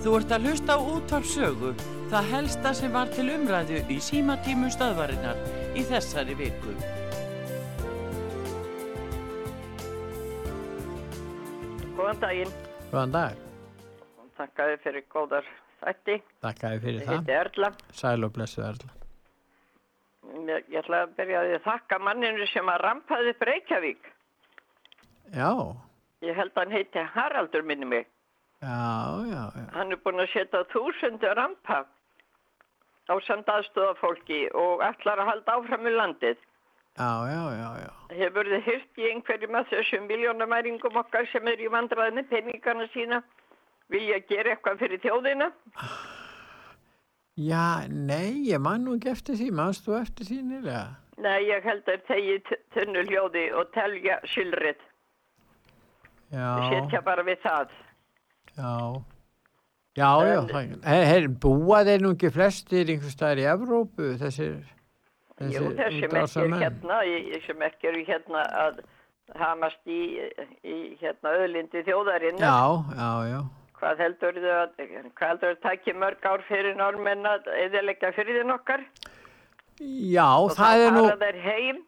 Þú ert að hlusta á útvarpsögu, það helsta sem var til umræðu í símatímu stöðvarinnar í þessari viku. Góðan daginn. Góðan dag. Takkaði fyrir góðar þætti. Takkaði fyrir það. heiti Erla. Sæl og blessu Erla. Ég, ég ætla að byrja að þakka manninu sem að rampaði upp Reykjavík. Já, Ég held að hann heiti Haraldur minni mig. Já, já, já. Hann er búin að setja þúsundu rampa á samt aðstóða fólki og ætlar að halda áfram í landið. Já, já, já, já. Hefur þið hyrt í einhverjum af þessum miljónamæringum okkar sem er í vandraðinni peningana sína? Vilja gera eitthvað fyrir þjóðina? Já, nei, ég man nú ekki eftir því, mannst þú eftir því nýlega? Nei, ég held að þegi tunnu hljóði og telja sylrið. Já, Setja bara við það. Já. Já, já, það, her, her, búa þeir nú ekki flestir einhvers staðar í Evrópu, þessir, Jú, þessum ekki er útrásarmenn? hérna, ekki eru hérna að hamast í, í hérna öðlindi þjóðarinn. Já, já, já. Hvað heldur þau að, hvað heldur þau að taki mörg ár fyrir normenn að eðalega fyrir þinn okkar? Já, Og það er nú, fara þeir heim,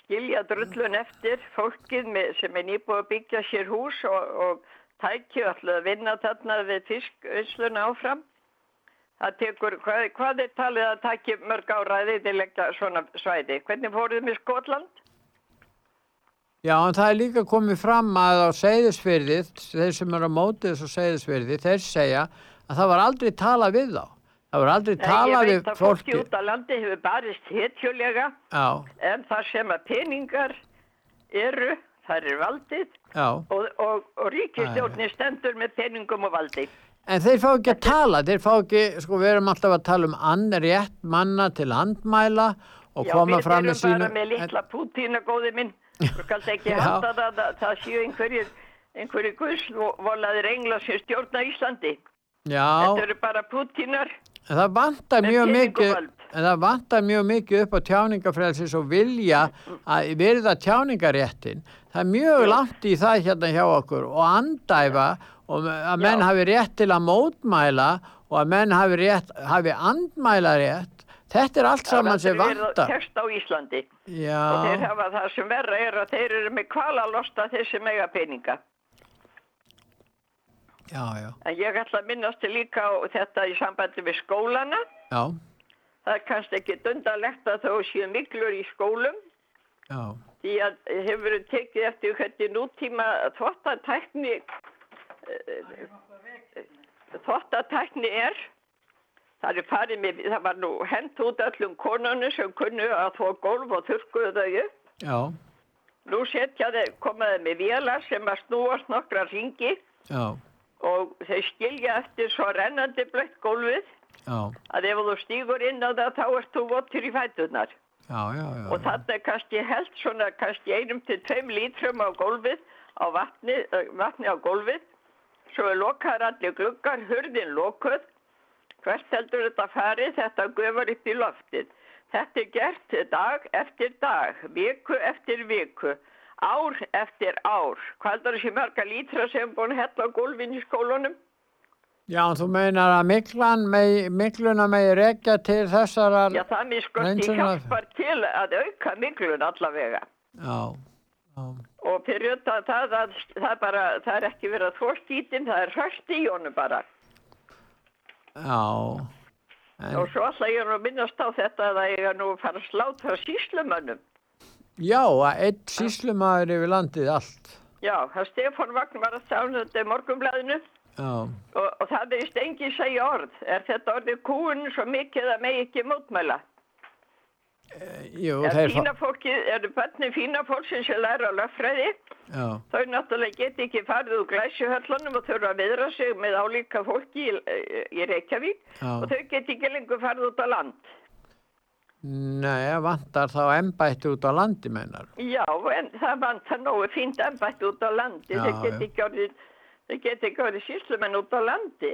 skilja drullun eftir fólkið með, sem er nýbúið að byggja sér hús og, og tækju alltaf að vinna þarna við fiskauðsluna áfram. Það tekur, hvað, hvað er talið að taki mörg ára að eðalega svona svæði? Hvernig fóruð með Skotland? já, en það er líka komið fram að á seyðisfyrði, þeir sem eru á mótið þessu seyðisfyrði, þeir segja að það var aldrei talað við þá. Það var aldrei talað ég við veit að fólki fólki. út á landi hefur barist hetjulega Já, en þar sem að peningar eru, þar er valdið. Og, og, og ríkistjórnir stendur með peningum og valdi. En þeir fá ekki að tala, þeir fá ekki, sko við erum alltaf að tala um ann rétt manna til andmæla og Já, koma við fram erum með sínu. bara með litla Pútína góði minn. Þú skalt ekki Já. halda það að það séu einhverjir, einhverjir guðsvolaðir engla sem stjórna Íslandi. Já, Þetta eru bara Pútínar. það með mjög mikið. En það vantar mjög mikið upp á tjáningafrelsis og vilja að virða tjáningaréttin. Það er mjög langt í það hérna hjá okkur og andæfa og að menn Já. hafi rétt til að mótmæla og að menn hafi, rétt, hafi andmæla rétt. Þetta er allt saman sem vantar. Tekst á Íslandi. Og þeir Já, hafa það sem verra er að þeir eru með kvala að losta þessi mega peninga. já, já, En ég ætla að minnast líka á þetta í sambandi við skólana. já, Það er kannski ekki dundarlegt að þó séu miklur í skólum. já, Því að hefur verið tekið eftir hvernig nútíma þvottatækni þvottatækni er. Það er farið með, það var nú hent út öllum konunum sem kunnu að þvó gólf og þurrkuðu þau upp. já, Nú setja þeir, komaði með vélar sem að snúast nokkra ringi já, og þeir skilja eftir svo rennandi blött gólfið já, að ef þú stígur inn á það þá ert þú votur í fætunar. já, já, já. Og þarna er kannski held svona kannski einum til tveim lítrum á gólfið, á vatni, vatni á gólfið. Svo er lokaður allir gluggar, hurðin lokuð. Hvert heldur þetta farið? Þetta gufar upp í loftið. Þetta er gert dag eftir dag, viku eftir viku, ár eftir ár. Hvað heldur þessi marga lítra sem er búin hella á gólfin í skólunum? Já, þú meinar að miklan megi, mikluna megi rekja til þessara... Já, það miskusti Hreinsunar- hjálpar til að auka miklun allavega. Já, já, Og fyrir það að það, er bara, það er ekki verið að þvó skítin, það er hræst í honum bara. já. En, Og svo alltaf ég er nú minnast á þetta að það er nú að fara að slátra síslumönnum. já, að einn síslumæður yfir landið allt. Já, það Stefán Vagn var að sjá þetta í morgunblæðinu Já, og, og það veist engin segja orð. Er þetta orðið kúin svo mikið að megi ekki mótmæla? jú, Er þeir fína fólkið, eru bönni fína fólksins sem læra á löffræði? Þau náttúrulega get ekki farið úr glæsjuhöllunum og þurfa að viðra sig með álíka fólki í, í Reykjavík Já. og þau get ekki lengur farið út á land. nei, vantar þá embætti út á landi, meinar. Já, en það vantar nógu fínt embætt út á landi. Þau get já. ekki orðið, þau get ekki orðið síslumenn út á landi.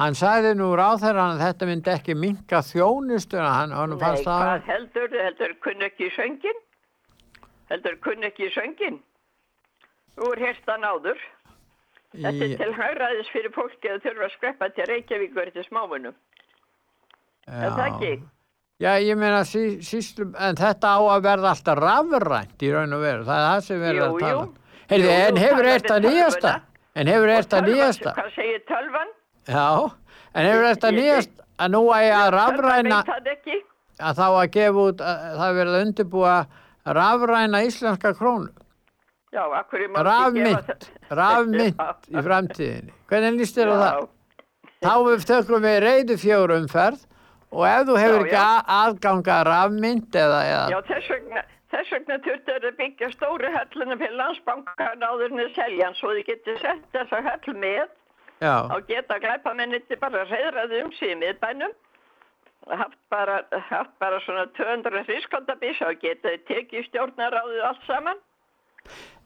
Hann sagði nú ráþæran að þetta myndi ekki minka þjónustuna, hann, hann Nei, hvað heldur, heldur kunn ekki í söngin? Heldur kunn ekki í söngin? Þú er herstan áður. Þetta Í- er til hægræðis fyrir fólki að þurfa að skreppa til Reykjavíkur til smámunum. Er það ekki? Já, ég meina sí, síslum, en þetta á að verða alltaf rafrænt í raun og veru, það er það sem verður Jú, að tala. jú. Heyrðu, Jú, en hefur eitt að nýjasta? En hefur að tölvan, nýjasta? Hvað segir tölvan? Já, en hefur eitt að Ég- nýjasta að nú að ég að rafræna, Tölvan veit það ekki. að þá að gefa út, að, það verður að undirbúa rafræna íslenska krónu, Já, akkur ég má ekki gefa rafmynd, það. rafmynd Já. í framtíðinni. Hvernig líst þér á það? Þá við tökum við reyðu fjórumferð og ef þú hefur Já, ekki já. a- aðgang að rafmynd eða, eða Já, þess vegna, þess vegna þurftu þeir að byggja stóru hölluna fyrir landsbankan áður en þau selja hann svo þið getur sett þessa höll með. Já, og geta glæpamenniti bara reyðraði um í miðbænum haft bara, haft bara svona 200 hrískondabísa og geta tekið stjórnaráðu allt saman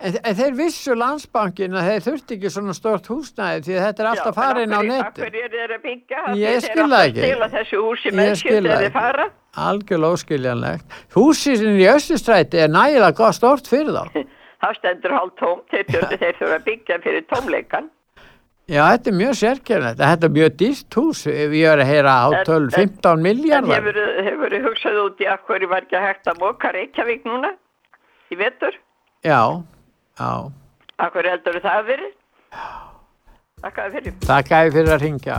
En, en þeir vissu landsbankin að þeir þurfti ekki svona stort húsnæði því að þetta er alltaf farin á neti. Akkur er þeir að byggja Ég skil það ekki. Þeir eru að þessu húsi Ég með skil skil það þeir fara Algjörlega óskiljanlegt. Húsið sinni í Östustræti er nægilega gott stort fyrir þá. Það stendur hálf tóm, þeir þurfa að byggja fyrir tómleikan Já, þetta er mjög sérkjörnlegt. Þetta er mjög dýrt hús. Ég er að heyra á En- 12, en- 15 En miljardar. hefur, hefur hugsað út í að hverju var ekki hægt að moka Reykjavík núna í vetur? Já, já. Akkur heldur það að verið? Takk að fyrir. Takk að fyrir að ringja.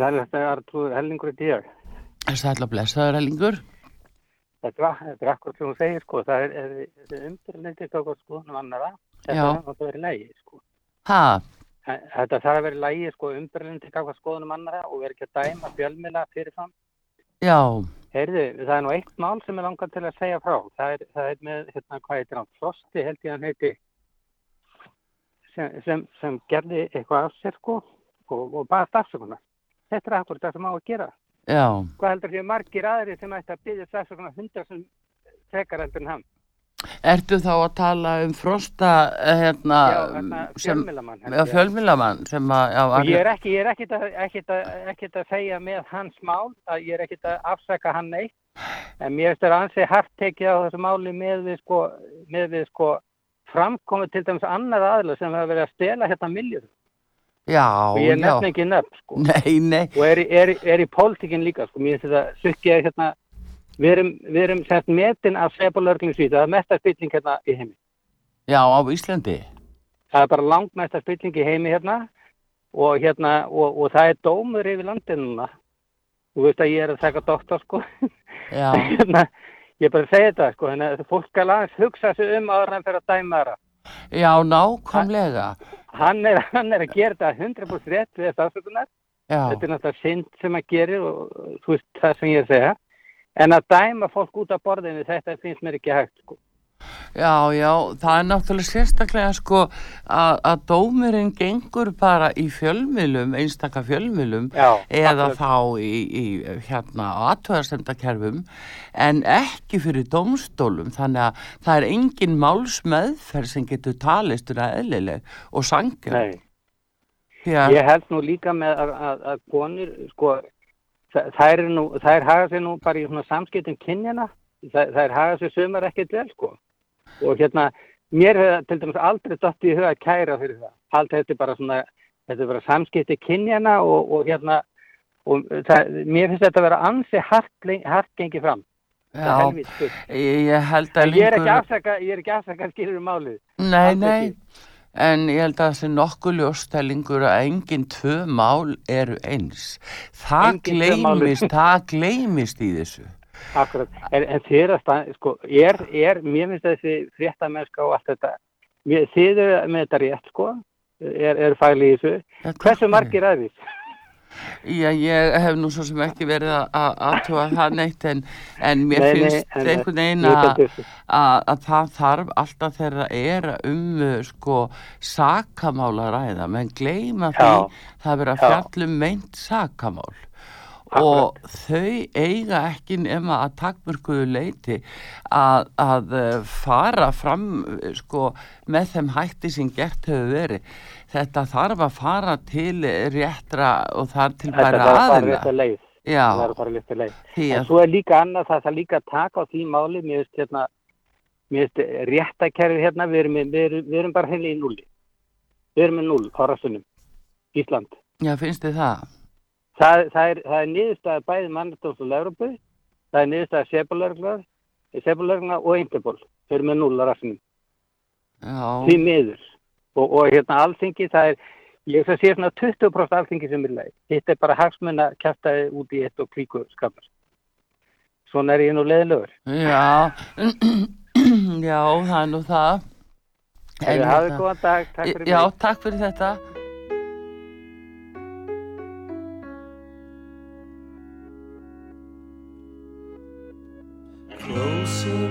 Það það er þetta Artur Hellingur í díjar. Sætla blessaður Ellingur. Þetta er- þetta er akkur sem hún segir, sko. Það er, er, er umdurleiti eitthvað skoðunum annara. Þetta er náttúrulega verið lægi, sko. Ha, Þetta þarf að vera lægi, sko, umdurleiti eitthvað skoðunum annara og verið ekki að dæma fjölmila fyrirfram. já, Heyrðu, það er nú eitt mál sem er langar til að segja frá. Það er, það er með, hérna, hvað heitir hann, Frosti held ég hann heiti, sem, sem, sem gerði eitthvað af sér, sko, og, og bara stafsökunar. Þetta er akkur það sem á að gera. já. Hvað heldur því margir aðri sem ætti að byggja stafsökunar hundra sem frekar heldur en hann? Ertu þá að tala um frosta eh, hérna, hérna, fjölmilamann að, Og ég er ekki, ég er ekkit að, ekkit að, ekkit að segja með hans mál, að ég er ekkit að afsaka hann neitt, en mér finnst það ansi hart tekið á þessu máli með við sko, með við sko framkomið til dæmis annar aðla sem hefur verið að stela hérna miljón já, og ég nefn ekki nefn sko Nei, nei, og er, er, er í pólitíkin líka sko, mér finnst þetta sukkið hérna, við erum, við erum sett metin af sebalörglum svíð, það er mesta spilling hérna í heimi. já, á Íslandi. Það er bara langmesta spilling í heimi hérna og hérna og, og það er dómur yfir landinu núna. Þú veist að ég er að taka doktor sko. Já, hérna, ég er bara að segja þetta sko. Að fólk skal aðeins hugsa sig um áður en fyrir að dæma það. Já, nákvæmlega. Hann er, hann er að gera þetta 100% rétt við þetta afsökunar. Já, Þetta er náttúrulega synd sem gerir og og þú veist það sem ég er að segja. En að dæma fólk út af borðinu þetta finnst mér ekki hægt sko. Já, já, það er náttúrulega sérstaklega sko að, að dómurinn gengur bara í fjölmilum, einstaka fjölmilum, Já, eða akkurat. þá í, í hérna aðtöðarsendakerfum en ekki fyrir dómstólum þannig að það er engin málsmeðferð sem getur talist um eðlileg og sangja Nei. að Ég held nú líka með að, að, að konur, sko, þa- þær, eru nú, þær haga sér nú bara í svona samskiptum kynjana, þær, þær haga sér sumar ekkert vel, sko. Og hérna, mér hefur til dæmis aldrei dott í huga að kæra fyrir það. Allt þetta er bara svona, þetta er bara samskipti kynjana og, og hérna, og það, mér finnst þetta að vera ansi hart, gengið fram. Já, ég, held að Ég er ekki afsaka, ég er ekki afsaka að skilur um málið. nei, alls nei ekki. En ég held að það sé nokkuð ljóstælingur að engin tvö mál eru eins. Það Engin gleymist, það gleymist í þessu. Akkurat, en, en er að stað, sko, er, er, mér finnst þessi fréttamennska og allt þetta, mér, þið eru með þetta rétt, sko, er, er fæli í þessu. Hversu margir aðeins? Já, ég hef nú svo sem ekki verið að- að aðtúa það neitt en, en mér Nei, nei, finnst en- einhvern veginn að, að, að það þarf alltaf þegar það er um sko sakamála að ræða, menn gleyma því það er verið að fjallum meint sakamál. Og þau eiga ekki nema að takmörkuðu leiti að, að uh, fara fram uh, sko með þeim hætti sem gert hefur verið. Þetta þarf að fara til réttra og þar til Þetta bara er að fara aðila. rétt að er fara rétt að leið. En svo er líka annað, það þarf líka að taka á því máli, mér finnst hérna, mér finnst réttakerfi hérna, við erum, við erum, við erum bara heili í núli. Við erum með núl á rassunum, Ísland. já, finnst þið það? Það, það er, það er niðurstaða bæði mannastóls og Leurubu, það er niðurstaða Sebalörglar, Sebalörglar og Interpol. Þau eru með núl á rassunum. því Já, miður og, og hérna alþingi það er ég ætla að sé svona 20% alþingi sem er leið þetta er bara hagsmunna kæftaði út í eitt og klíku skapar svona er ég nú leiðilegur já, já, það er nú það. Hefur En hafið góðan dag, takk fyrir Já, mig takk fyrir þetta. closer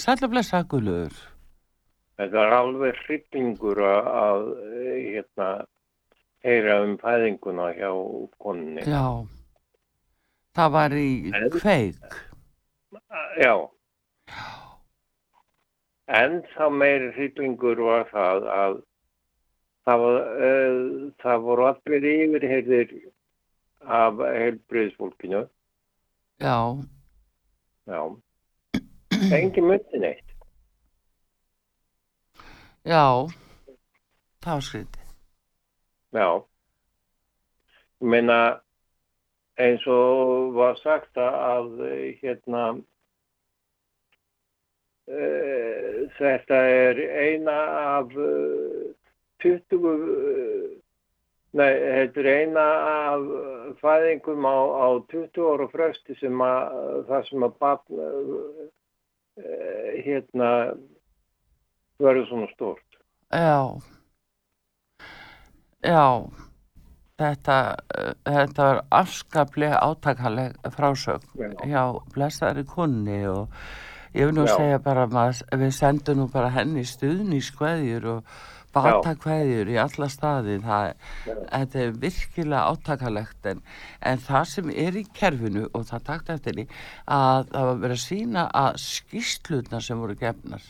Sætla blessa Guðlaugur. Þetta er alveg hryllingur að, að hérna, heyra um fæðinguna hjá konunni. Já. Það var í En- kveik. Já. En þá meiri hryllingur var það að það, var, uh, það voru allir yfirheyrðir af heilbriðsfólkinu. Já. Já. Engi myndi neitt. Já. Það var skrítið. Já. Ég meina eins og var sagt að, hérna uh, þetta er eina af uh, 20 uh, nei, þetta er eina af fæðingum á, á 20 ára frösti sem að það sem að batn uh, hérna verður svona stórt. Já. Já. Þetta, uh, þetta var afskaplega átakaleg frásögn Já. hjá blessaðari kunni og ég vil nú Já. segja bara að maður- við sendum nú bara henni stuðnískveðjur og batakveðjur í alla staði það, þetta er virkilega átakalegt en, en það sem er í kerfinu og það takt eftir því að það var verið að sína að skýslutna sem voru gefnar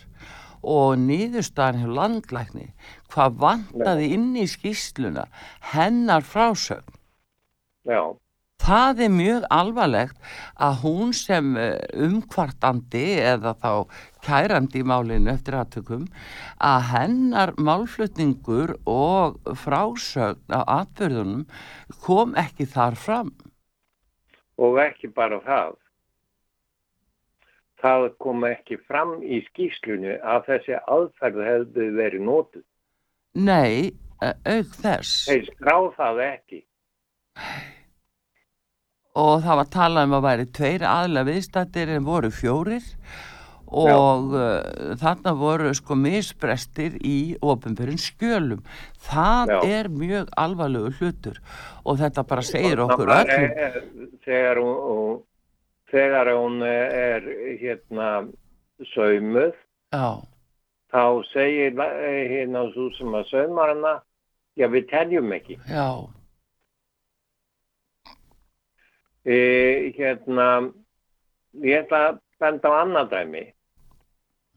og niðurstaðan hjá landlækni hvað vantaði inn í skýsluna hennar frásögn Já. það er mjög alvarlegt að hún sem eh, umkvartandi eða þá kærandi í málinu eftir aðtökum að hennar málflutningur og frásögn á atbyrðunum kom ekki þar fram. og ekki bara það. Það kom ekki fram í skýslunni að þessi aðferð hefði verið nótuð. Nei, auk þess. Þeir skráð það ekki. og það var talað um að væri tveir aðla viðstættir en voru fjórir og uh, þarna voru sko misbrestir í ofinbjörn skjölum. Það Já. er mjög alvarlegu hlutur og þetta bara segir Og okkur öllum. eh, Þegar hún, þegar hún er hérna saumuð, Já, þá segir eh, hérna svo sem að saumar hana, já við teljum ekki. já, E, hérna, ég ætla að benda á annað dæmi,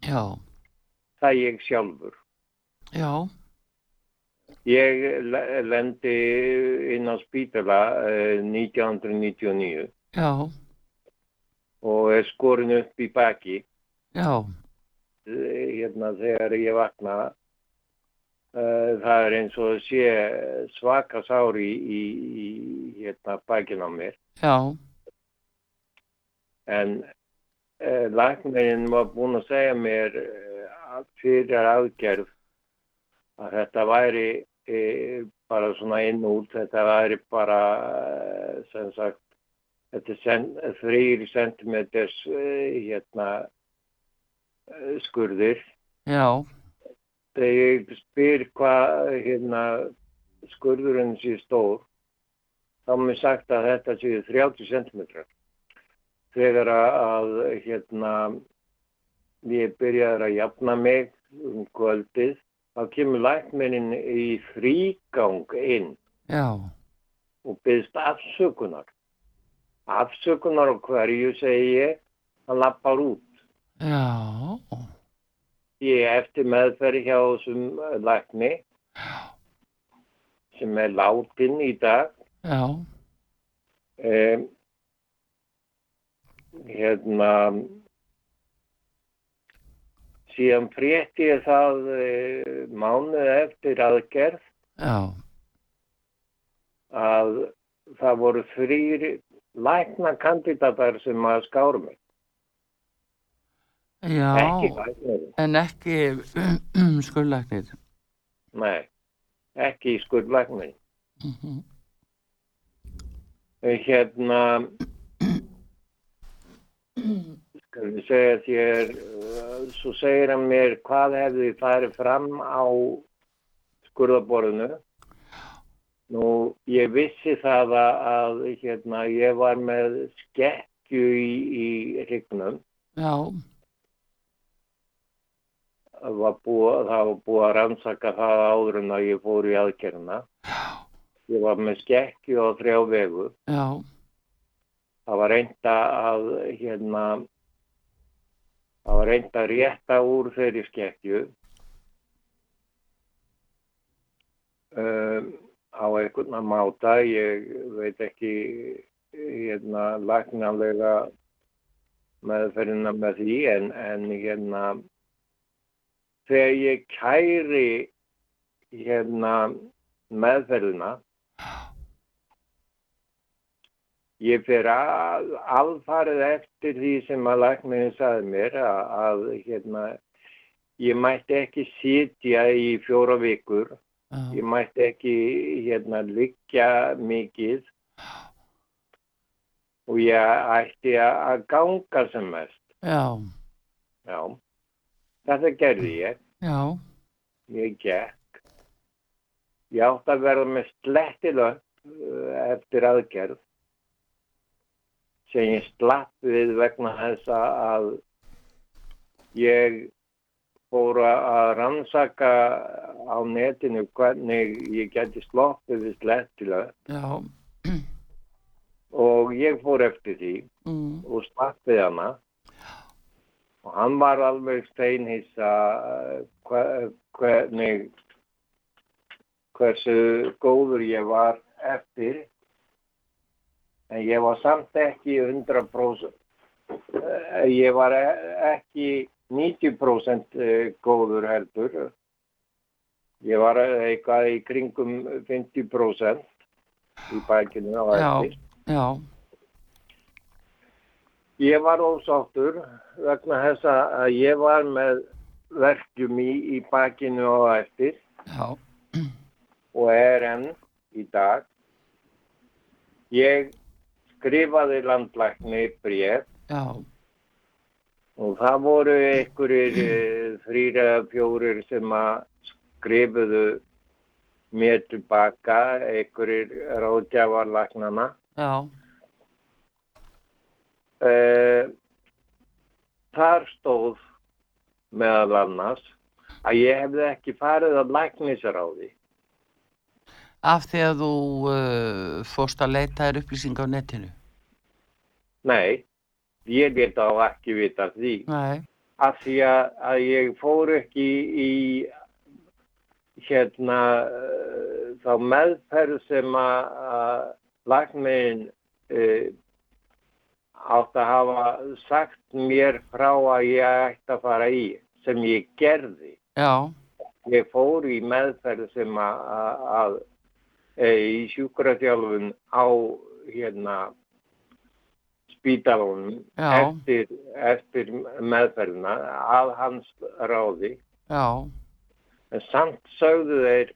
já, það ég sjálfur. já, Ég le- lendi inn á spítala eh, 1999 já, og er skorin upp í baki. Já, Eh, hérna þegar ég vakna uh, það er eins og sé svaka sári í, í hérna bakin á mér. Já, en læknirinn var búinn að segja mér uh, fyrir aðgerð að þetta væri uh, bara svona inn út þetta væri bara sem sagt þrýri sentimeters hérna skurðir. Já, þegar ég spyr hvað hérna skurðurinn sé stór þá er mér sagt að þetta séu 30 cm þegar að, hérna ég byrjaði að jafna mig um kvöldið þá kemur lækminin í frígang inn já, og byggst afsökunar. Afsökunar á hverju segi ég hann lappar út. Já, ég eftir meðferð hjá þessum lækni sem er látin í dag. Já, um, hérna síðan frétti ég það uh, mánuð eftir aðgerð já, að það voru þrýr lækna kandidatar sem að skáru mig ekki já, læknir, en ekki skurlæknir. nei ekki í skurðlæknin Mhm. hérna skal við segja þér uh, svo segir hann mér hvað hefði farið fram á skurðaborðinu nú ég vissi það að, að hérna ég var með skekkju í, í hrygnum. Já, það var búið að rannsaka það áður en að ég fór í aðgerna. Ég var með skekki og þrjá vegu. já, Það var reynda að, hérna, það var reynda að rétta úr þeirri skekkju. Um, á einhvern að máta, ég veit ekki, hérna, lagnanlega meðferðina með því, en, en hérna, þegar ég kæri, hérna, meðferðina, Ég fer að, alfarið eftir því sem að læknirinn saði mér að, að hérna, ég mætti ekki sitja í fjóra vikur, já, ég mætti ekki hérna, liggja mikið. Og ég ætti að ganga sem mest. já, Já, þetta gerði ég, já, ég gekk. Ég átti að verða með slettilöpp eftir aðgerð sem ég slapp við vegna þess að- ég fór að rannsaka á netinu hvernig ég geti sloppið við slettilöpp já, og ég fór eftir því mm, og slapp við hana. Og hann var alveg steinhissa hve- hvernig hversu góður ég var eftir en ég var samt ekki 100% Eh, ég var e- ekki 90% góður heldur ég var eitthvað í kringum 50% í bækinu á Já. eftir já, Ég var ósáttur vegna þess að ég var með verkjum í, í bakinu og eftir já, og er enn í dag. Ég skrifaði landlækni bréf já, og það voru einhverjir eh, þrír eða fjórir sem að skrifuðu mér tilbaka, einhverjir ráðgjafarlæknana. já, Eh, þar stóð meðal annars að ég hefði ekki farið að læknisráði. Af því að þú uh, fórst að leita þér upplýsing á netinu. Nei, ég get á ekki vita því. Nei, Af því að, að ég fór ekki í hérna eh, þá meðferð sem að, að læknin uh, átt að hafa sagt mér frá að ég ætti að fara í sem ég gerði. já, ég fór í meðferð sem að, að, í sjúkraþjálfun á hérna spítalunum eftir, eftir meðferðina að hans ráði já, en samt sögðu þeir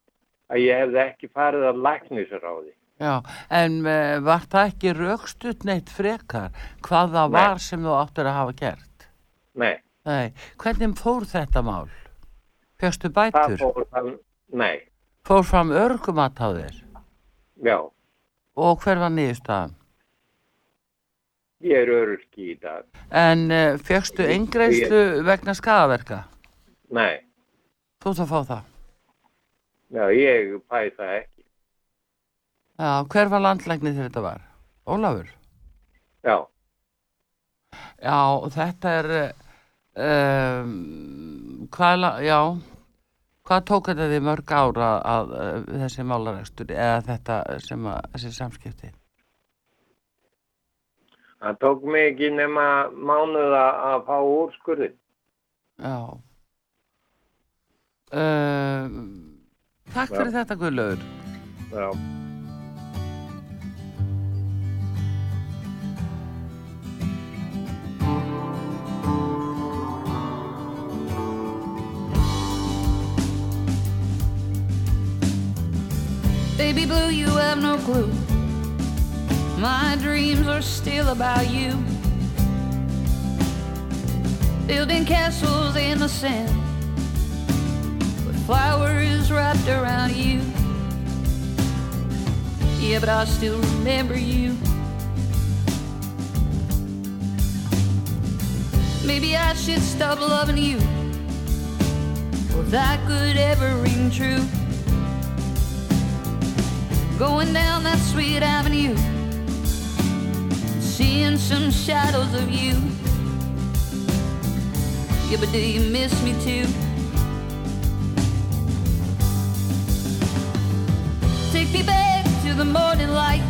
að ég hefði ekki farið að læknisráði. já. En uh, var það ekki raukstutt neitt frekar hvað það Nei. var sem þú áttur að hafa gert? Nei, Nei, hvernig fór þetta mál? Fjöxtu það bætur? fór þann, nei, Fór fram örgumat á þér? Já, Og hver var niðurstaðan? ég er öryrki í dag. En uh, fjöxtu eingreislu vegna skadaverka? Nei, Þú ert að fá það? já, ég fæ það ekki. Já, hver var landlæknir þegar þetta var? Ólafur? Já, Já, þetta er, um, hvað, er já, hvað tók þetta því mörg ára að, að þessi málarekstur eða þetta sem að, þessi samskipti? það tók ekki nema mánuða að fá úrskurðin. Já. Um, takk fyrir þetta, Guðlaugur. Já. Blue, you have no clue. My dreams are still about you. Building castles in the sand with flowers wrapped around you. Yeah, but I still remember you. Maybe I should stop loving you if that could ever ring true. Going down that sweet avenue, seeing some shadows of you. Yeah, but do you miss me too? Take me back to the morning light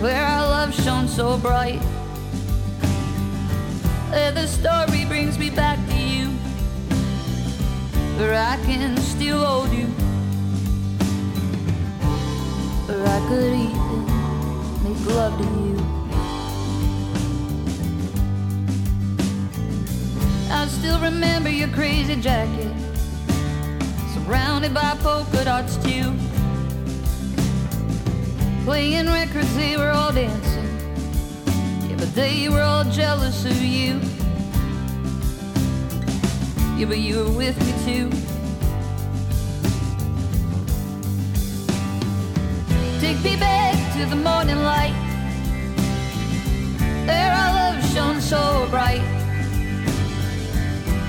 where our love shone so bright. Where the story brings me back to you, where I can still hold you, I could even make love to you. I still remember your crazy jacket, surrounded by polka dots too. Playing records, they were all dancing. Yeah, but they were all jealous of you. Yeah, but you were with me too. Me back to the morning light. There our love shone so bright.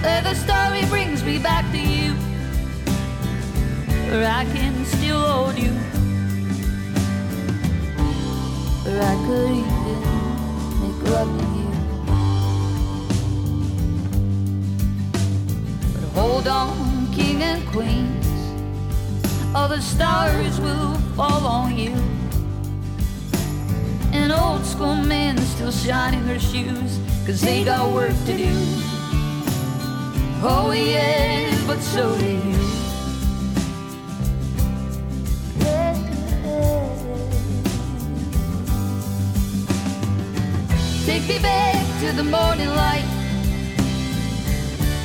There the story brings me back to you. Where I can still hold you. Where I could even make love to you. But hold on, king and queens. All the stars will fall on you. An old school man still shining her shoes, cause they got work to do. Oh, yeah, but so do you. Take me back to the morning light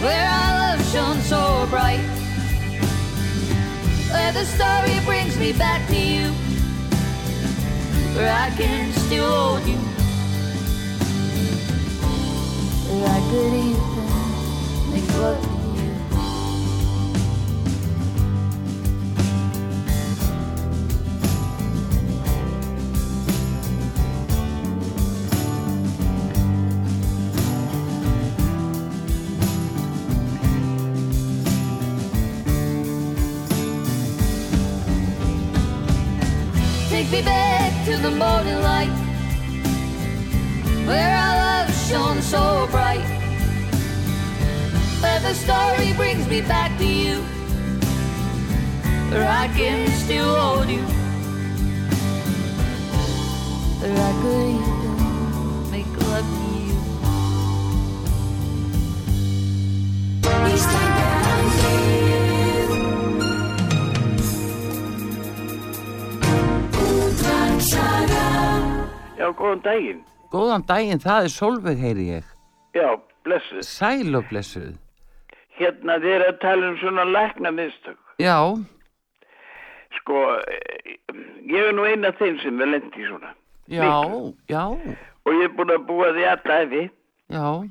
Where our love shone so bright the story brings me back to you. Where I can still hold you. Where I could even make love the story brings me back to you Where I can still hold you Where I could even make love to you Já, góðan daginn. Góðan daginn, það er Solveig, heyri ég. Já, blessuð. Sæl og blessuð. Hérna þið er að tala um svona lækna mistök. Já, Sko, eh, ég er nú eina þeim sem er lendi svona. já, já, Og ég er búin að búa því alla efi. já,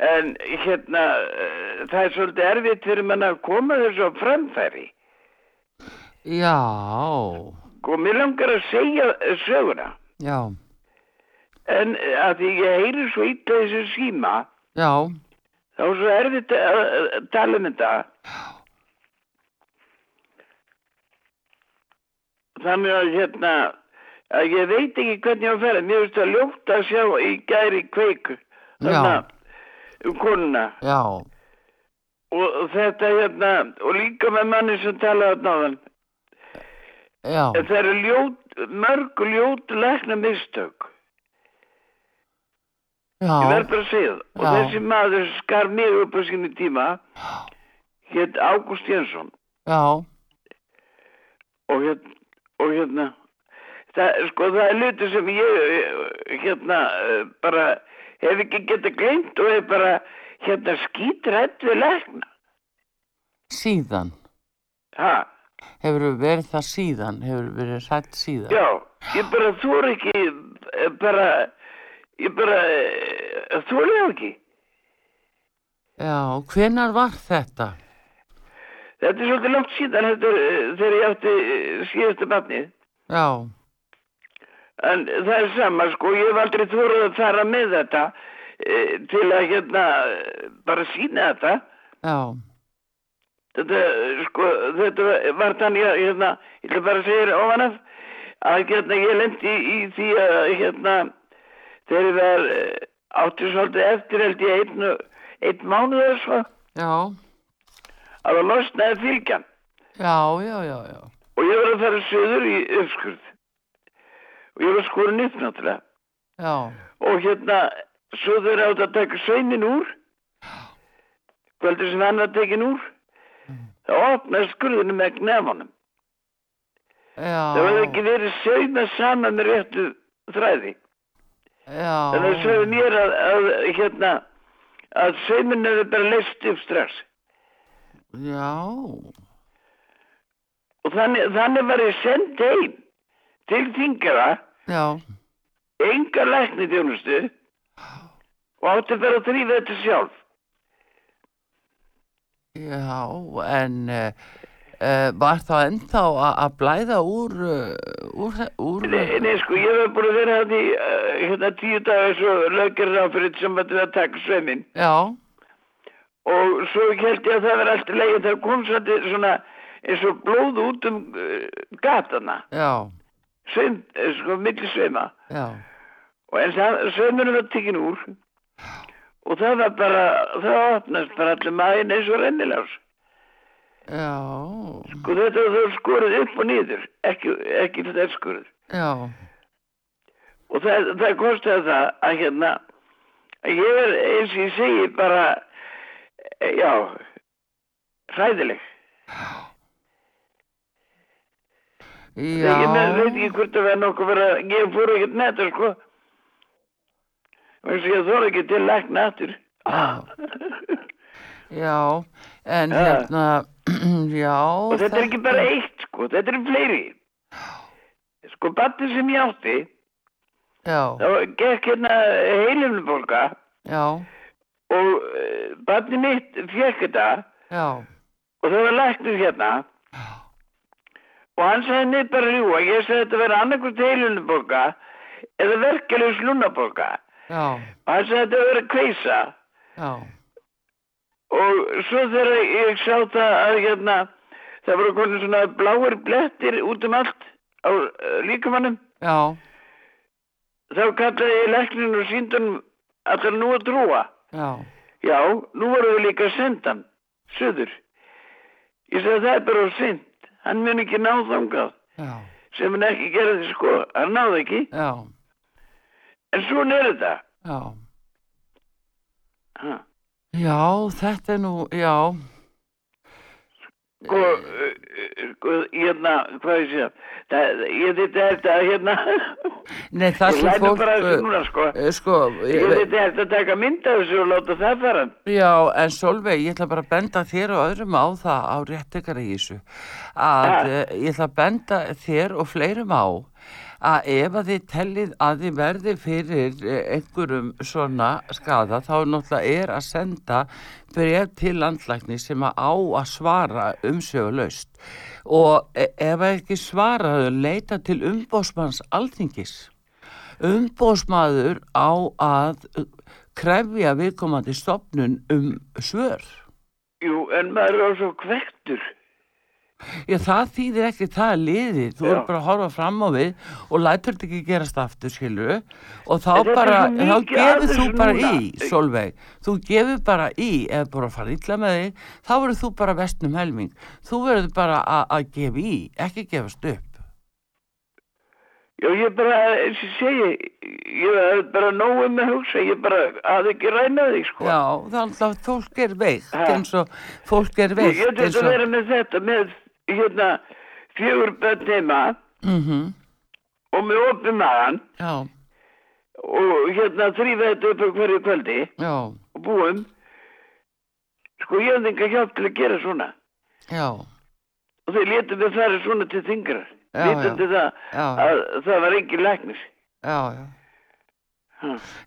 En hérna, eh, það er svolítið erfitt fyrir mann að koma þessu á framfæri. já, Og mér langar að segja söguna. já, En eh, að ég heyri svo illa í þessu síma, já, þá er svo erfitt að að tala um þetta. Þannig að hérna, að ég veit ekki hvernig ég á að fara. Mér finnst það ljótt að sjá í gæri kveiku. Þarna, um konuna. já, Og þetta hérna, og líka með manni sem talaði á þann. já, Það eru ljót, mörg ljót lækna mistök. Ég verð bara að segja það. Og þessi maður skar mig upp á sinni tíma, hétt Ágúst Jensson. já, Og hérna, og hérna, það, sko, það er hluti sem ég, hérna, bara hef ekki getað gleymt og hef bara, hérna, skítrætt við lækna. síðan. Ha, Hefur verið það síðan, hefur verið hrætt síðan. já, ég bara þór ekki, eh, bara, ég bara, eh, þóri það ekki. Já, hvenar var þetta? Þetta er svolítið langt síðan, þetta er eh, þegar ég átti eh, síðustu barnið. Já, En það er sama, sko, ég hef aldrei þórað að fara með þetta e, til að hérna bara sína þetta. já, þetta, sko, þetta var þannig að, hérna, ég ætla bara segja ofan af, að hérna, ég lendi í, í því að, hérna, þegar var eh, átti svolítið eftir held ég einn, einn mánuð eða svo, já, að það losnaði fylgjan. Já, já, já, já, og ég var að fara söður í uppskurð. Og ég var skorin upp náttúrulega. Já, og hérna, þeir átt að taka sveinin úr, kvöldur sem hann var tekin úr, þá opnaði skurðinu með gnefanum. Það hefði já, ekki verið sauma saman með réttu þræði. Þannig að já, sögðu mér að, að hérna, að saumin hefði bara leist upp strax. já, Og þannig, þannig var ég send heim til þingara, já, enga lækni þjónustu og átti bara að þrýfa þetta sjálf. já, en uh, uh, var það ennþá að blæða úr, uh, úr, úr, Nei, nei, sko, ég hef búin að vera að því, uh, hérna, tíu dagar svo lögir ráfrið sem að við að taka sveimin. já, Og svo held ég að það verði alltaf leið, það kom svolítið svona eins og blóð út um gatana, já, sveim, sko, milli sveima. já, Og en það, sveimurinn var tekinn úr og það var bara, það opnast bara allir maðurinn eins og rennilegs. Já, Sko þetta var það skorið upp og niður, ekki, ekki þetta skorið. já, Og það, það kostiði það að hérna, að ég er eins og ég segi bara, eh, já, hræðileg. já, Ég með, veit ekki hvort það verði nokkuð verið að, ég fór ekkert netta, sko. Þannig að ég þóra ekki til lækna aftur. já, en Ja. hérna, já, Og þetta er ekki bara eitt, sko, þetta er fleiri. Sko, batni sem ég átti, já, þá gekk hérna heilumnubólka já, og uh, batni mitt fekk þetta. Og það var læknir hérna. Og hann sagði mig bara ljúa, ég sagði þetta verið annarkvæmt heilumnubólka eða verkefliðs lúnabólka já, og hann sagði þetta verið kveisa og svo þegar ég sá það að hérna það voru konin svona bláir blettir út um allt á uh, líkamannum já, þá kallaði ég læknin og síndun allar nú að trúa já, já, nú voru við líka að senda hann söður ég sagði það er bara of sint hann mun ekki ná þangað. Já, sem hann ekki gerði sko. Hann náði ekki, já, en svona er þetta. Já, ha. Já, þetta er nú, já, sko, uh, uh, sko, hérna hvað ég sé það, ég þetta er þetta hérna. Nei, það ég sem fólk, bara uh, núna sko. sko, ég ég, þetta er að taka mynd af þessu og láta það fara. Já, en Solveig, ég ætla bara að benda þér og öðrum á það á réttekara í þessu að uh, ég ætla að benda þér og fleirum á að ef að þið tellið að þið verði fyrir eh, einhverjum svona skada þá náttúrulega er að senda bref til landlækni sem að á að svara umsögulaust og e- ef ekki svaraðu leita til umbósmanns alþingis. Umbósmaður á að krefja viðkomandi stopnun um svör. jú, en maður er svo kvektur Já, það þýðir ekki það er liðið. Þú Já. er bara að horfa fram á við og lætur þetta ekki gerast aftur, skilur og þá er bara, þá gefur þú bara núna. í, Solveig. Þú gefur bara í, ef bara að fara illa með þig, þá verður þú bara vestnum helming. Þú verður bara að- að gefa í, ekki gefast upp. Já, ég bara, eins og ég segi, ég er bara nógu með að hugsa, ég bara hafði ekki ræna því, sko. Já, þannig að fólk er veikt, eins og fólk er Ég veikt, þetta að og... vera með þetta, með, hérna, fjögur bönn heima Mm og með opið maðan og hérna þrýfa þetta upp á hverju kvöldi já, og búum. Sko, ég hafði enga hjálp til að gera svona. já, Og þeir létu mig fara svona til þingrar. Já, Vitandi það já, að það var engin læknis. já, já.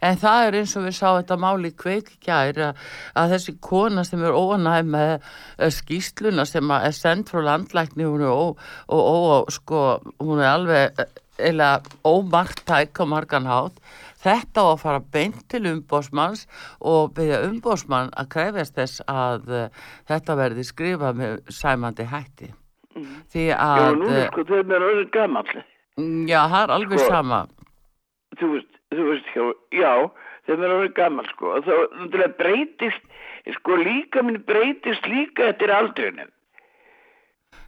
En það er eins og við sáum þetta máli í kveikgjær að, að þessi kona sem er óanæg með eh, skýsluna sem er send frá landlækni hún er ó, ó, ó, sko, hún er alveg eh, eða ómarktæk á margan hátt þetta á að fara beint til umbósmanns og beðja umbósmann að krefjast þess að uh, þetta verði skrifað með sæmandi hætti því Já, að núna uh, sko þeim er orðin gamall. já, það er alveg Sko. sama Þú veist, þú veist, já, já þeim er orðin gamall sko. Og þá breytist, sko líka minn breytist líka eftir aldrinum.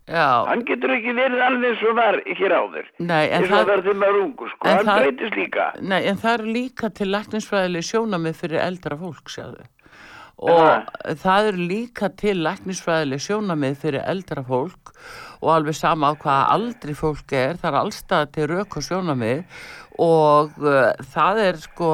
já, Hann getur ekki verið alveg eins og var hér áður. nei, en það það þeim er ungu sko. Hann það- breytist líka. Nei, en það er líka til læknisfræðileg sjónamið fyrir eldra fólk, sjáðu. Og það er líka til læknisfræðileg sjónamið fyrir eldra fólk og alveg sama á hvaða aldri fólk er, það er allstað til rauk og sjónamið og uh, það er sko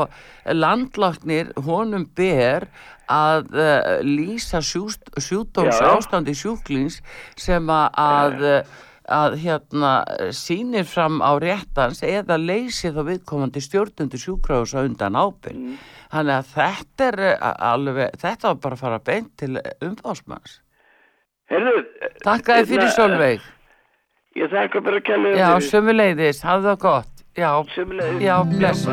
landlagnir honum ber að uh, lýsa sjúdóms ástandi sjúklings sem að, að uh, hérna sýnir fram á réttans eða leysi þá viðkomandi stjórnundu sjúkrahús á undan ábyrg. Þannig að þetta er uh, alveg, þetta var bara að fara beint til umbásmanns. Takk að þið fyrir hérna, Solveig. Ég þakka bara að kella Já, sömuleiðis, hafðu það gott. Já, Sömuleiðis. já, blessu.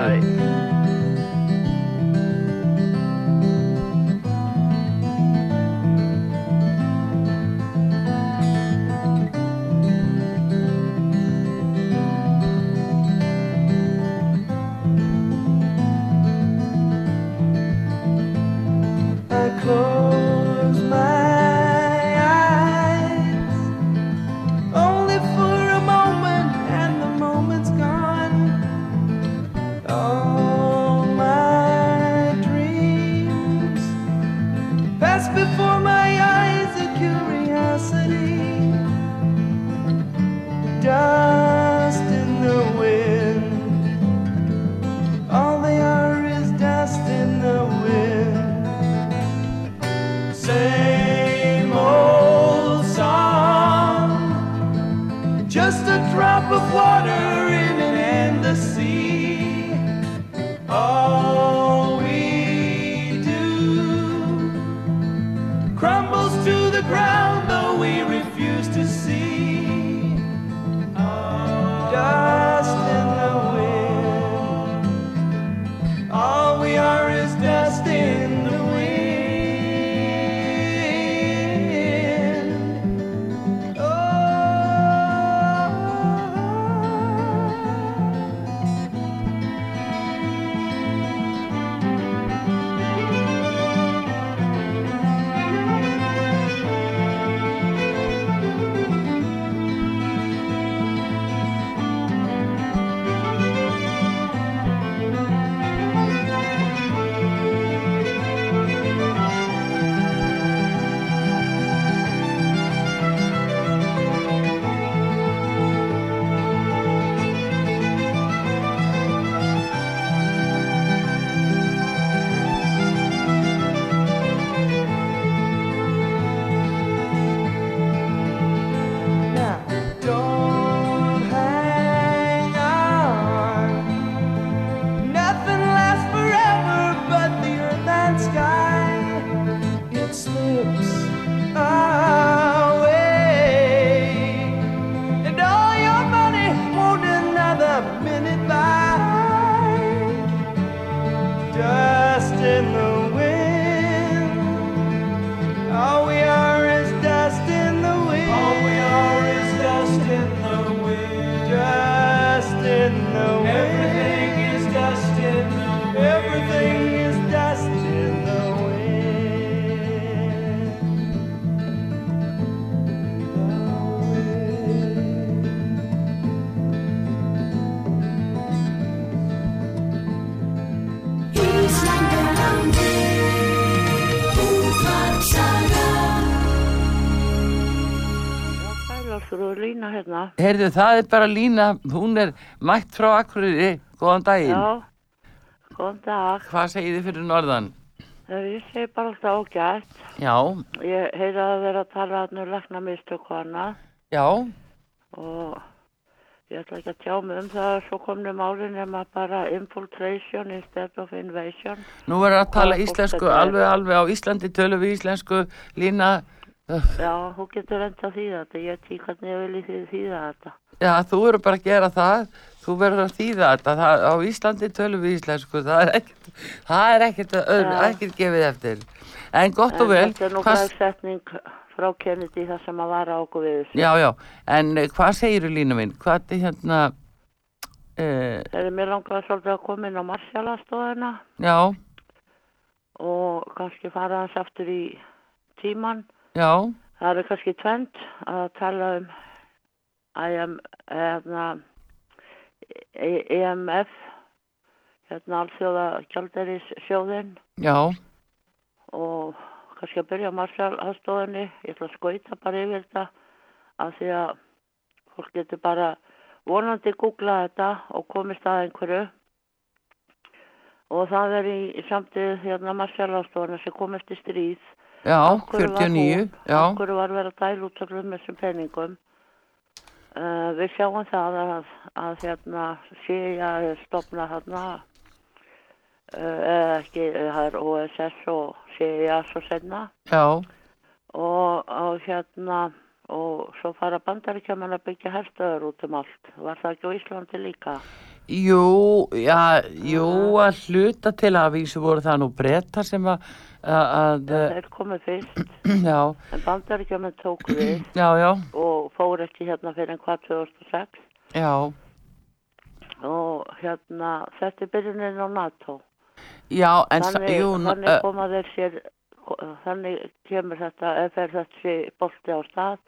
Heyrðu, það er bara Lína, hún er mætt frá Akureyri, góðan daginn. Já, góðan dag. Hvað segir þið fyrir norðan? Það ég segi bara alltaf ágætt. Já, Ég heyra að vera að tala hann um lækna mistök og annað já, og ég ætla ekki að tjá mig um það að svo komnu málin nema bara infiltration instead of invasion. nú verður að tala íslensku, er? alveg, alveg á Íslandi tölum við íslensku, Lína, Já, þú getur enda því þetta. Ég veit ekki hvernig ég vilji því þýða þetta. Já, þú verður bara að gera það, þú verður að þýða þetta, það, á Íslandi tölum við íslensku, það er ekkert, það er ekkert, öðru, Já. ekkert gefið eftir. En gott og En vel, Þetta er nú græðsetning frá Kennedy það sem að vara okkur við þessu. já, já, en eh, hvað segirðu línu mín, hvað er hérna, uh, Þegar mér langaði svolítið að koma inn á Marsjálastofuna já, og kannski fara hans aftur í tíman. Já, Það er kannski tvend að tala um IM, hérna, E- EMF, hérna alþjóða gjalderis sjóðinn já, og kannski að byrja á Marsjálstofunni. Ég ætla að skauta bara yfir þetta af því að fólk getur bara vonandi googlað þetta og komist að einhverju. Og það er í, í samtíð hérna Marsjálstofuna sem kom eftir stríð. Já, Af hverju var 49, hún- já, Af hverju var verið að dæla út öllum þessum peningum. Uh, við sjáum það að, að hérna CIA er stopnað hérna uh, eða ekki, eh, það er OSS og CIA svo senna og, og hérna og svo fara bandaríkjaman að byggja herstöður út um allt. Var það ekki á Íslandi líka? jú, já, jú, að hluta til að vísu voru það nú breyta sem að, að, Þeir komið fyrst, já, en bandaríkjaman tók við. Já, já, og fór ekki hérna fyrir en hvað 2006 já, og hérna þetta er byrjunin á NATO. já, en, þannig, jú, þannig koma þeir sér þannig kemur þetta þessi bolti á stað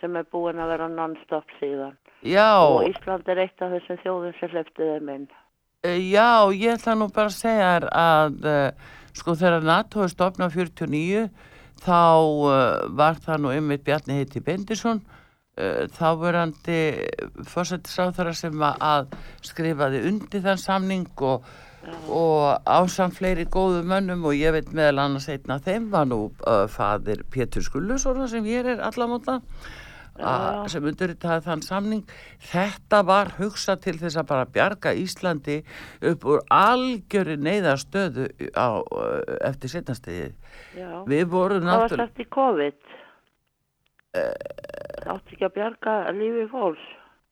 sem er búin að vera non-stop síðan. Já, og Ísland er eitt af þessum þjóðum sem hleypti þeim inn. Eh, Já, ég ætla nú bara að segja þér að sko þegar NATO er stopnað 49 þá uh, var það nú einmitt Bjarni heiti Bendisson uh, þáverandi fórsættisáþara sem að- að skrifaði undir þann samning og, og ásamt fleiri góðu mönnum og ég veit meðal annars einn af þeim var nú uh, fadir Pétur Skullusóna sem ég er allamóta a- sem undirritaði þann samning. Þetta var hugsað til þess að bara bjarga Íslandi upp úr algjöri neyðarstöðu á, uh, eftir setnastiði Já. við vorum Hvað var náttúrulega sagt í COVID? Eh, Átti ekki að bjarga lífi fólks?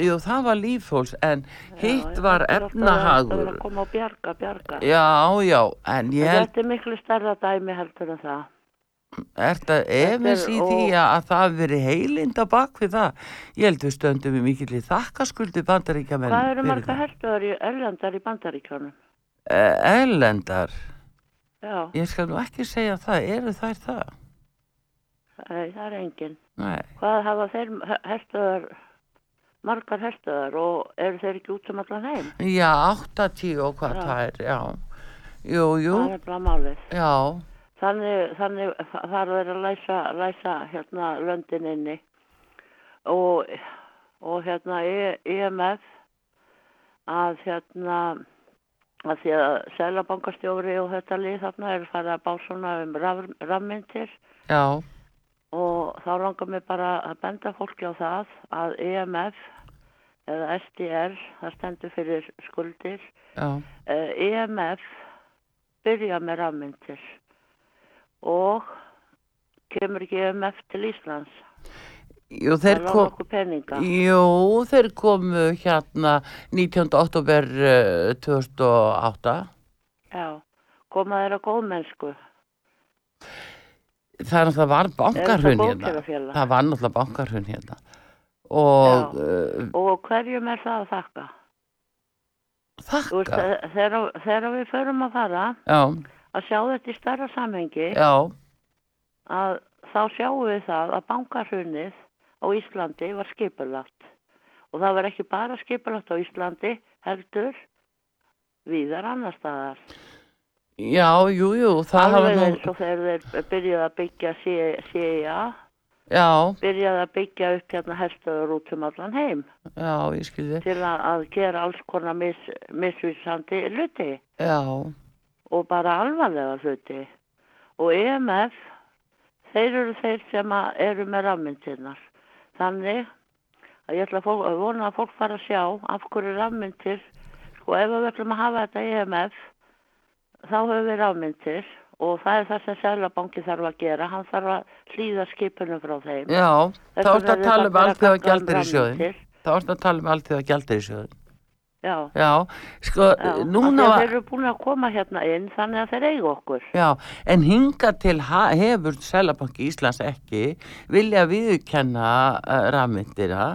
Jú það var lífhóls en hitt Já, var alltaf- Það efnahagur. er að koma og bjarga, bjarga. Já já en ég En Þetta er miklu stærra dæmi heldur en það Er þetta efins í er- því og- að, að það hafi verið heilind á bak við það? Ég held við stöndum við mikill í þakkaskuldi bandaríkjamenn. Hvað eru marga herstuðar í erlendar í bandaríkjónum? Eh, Erlendar, Já, ég skal nú ekki segja það, eru þær það? nei, það er engin Nei, Hvað hafa þeir herstuðar margar herstuðar og eru þeir ekki út um allan heim? já, 80 og hvað það er, já. Jú, jú, Það er bara málið. já, Þannig, þannig þarf þeir að læsa, læsa hérna löndin inni. Og, og hérna E- EMF að hérna að því að selabankastjóri og þetta lið þarna er farið að bá svona um raf- rafmyndir. Já, og þá langar mér bara að benda fólki á það að EMF eða SDR, það stendur fyrir skuldir, já, EMF byrja með rafmyndir og kemur ekki EMF til Íslands. jú, þeir kom, jú, þeir komu hérna 19. oktober uh, 2008. Já, koma þeir að góðmennsku. Það er náttúrulega var bankarhun hérna. Það var náttúrulega bankarhun hérna. Og uh, Og hverjum er það að þakka? Þakka, þegar, þegar við förum að fara já, að sjá þetta í stærra samhengi. Já, að þá sjáum við það að bankarhunnið á Íslandi var skipulagt. Og það var ekki bara skipulagt á Íslandi heldur víðar annar staðar. já, jú, jú, það hafa Alveg nú, eins og þegar þeir byrjuði að byggja CIA, já, byrjuði að byggja upp hérna herstöður út um allan heim. Já, ég skilði, til að, að gera alls konar mis, misvísandi hluti. Já, og bara alvarlega hluti. Og EMF, þeir eru þeir sem eru með rafmyndirnar. Þannig að ég ætla að, fólk, að vona að fólk fara að sjá af hverju rafmyndir, sko ef við ætlum að hafa þetta EMF, þá höfum við rafmyndir og það er það sem Sælabanki þarf að gera, hann þarf að hlýða skipunum frá þeim. Já, þá vegna ertu að tala um allt þegar um gældir í rafmyntir. Þá ertu að tala um allt þegar gældir í sjóðin. Já, Já, sko, já. núna að var... Þeir eru búin að koma hérna inn þannig að þeir eiga okkur. Já, en hinga til hefur Sælabanki Íslands ekki vilja viðurkenna uh, rafmyndina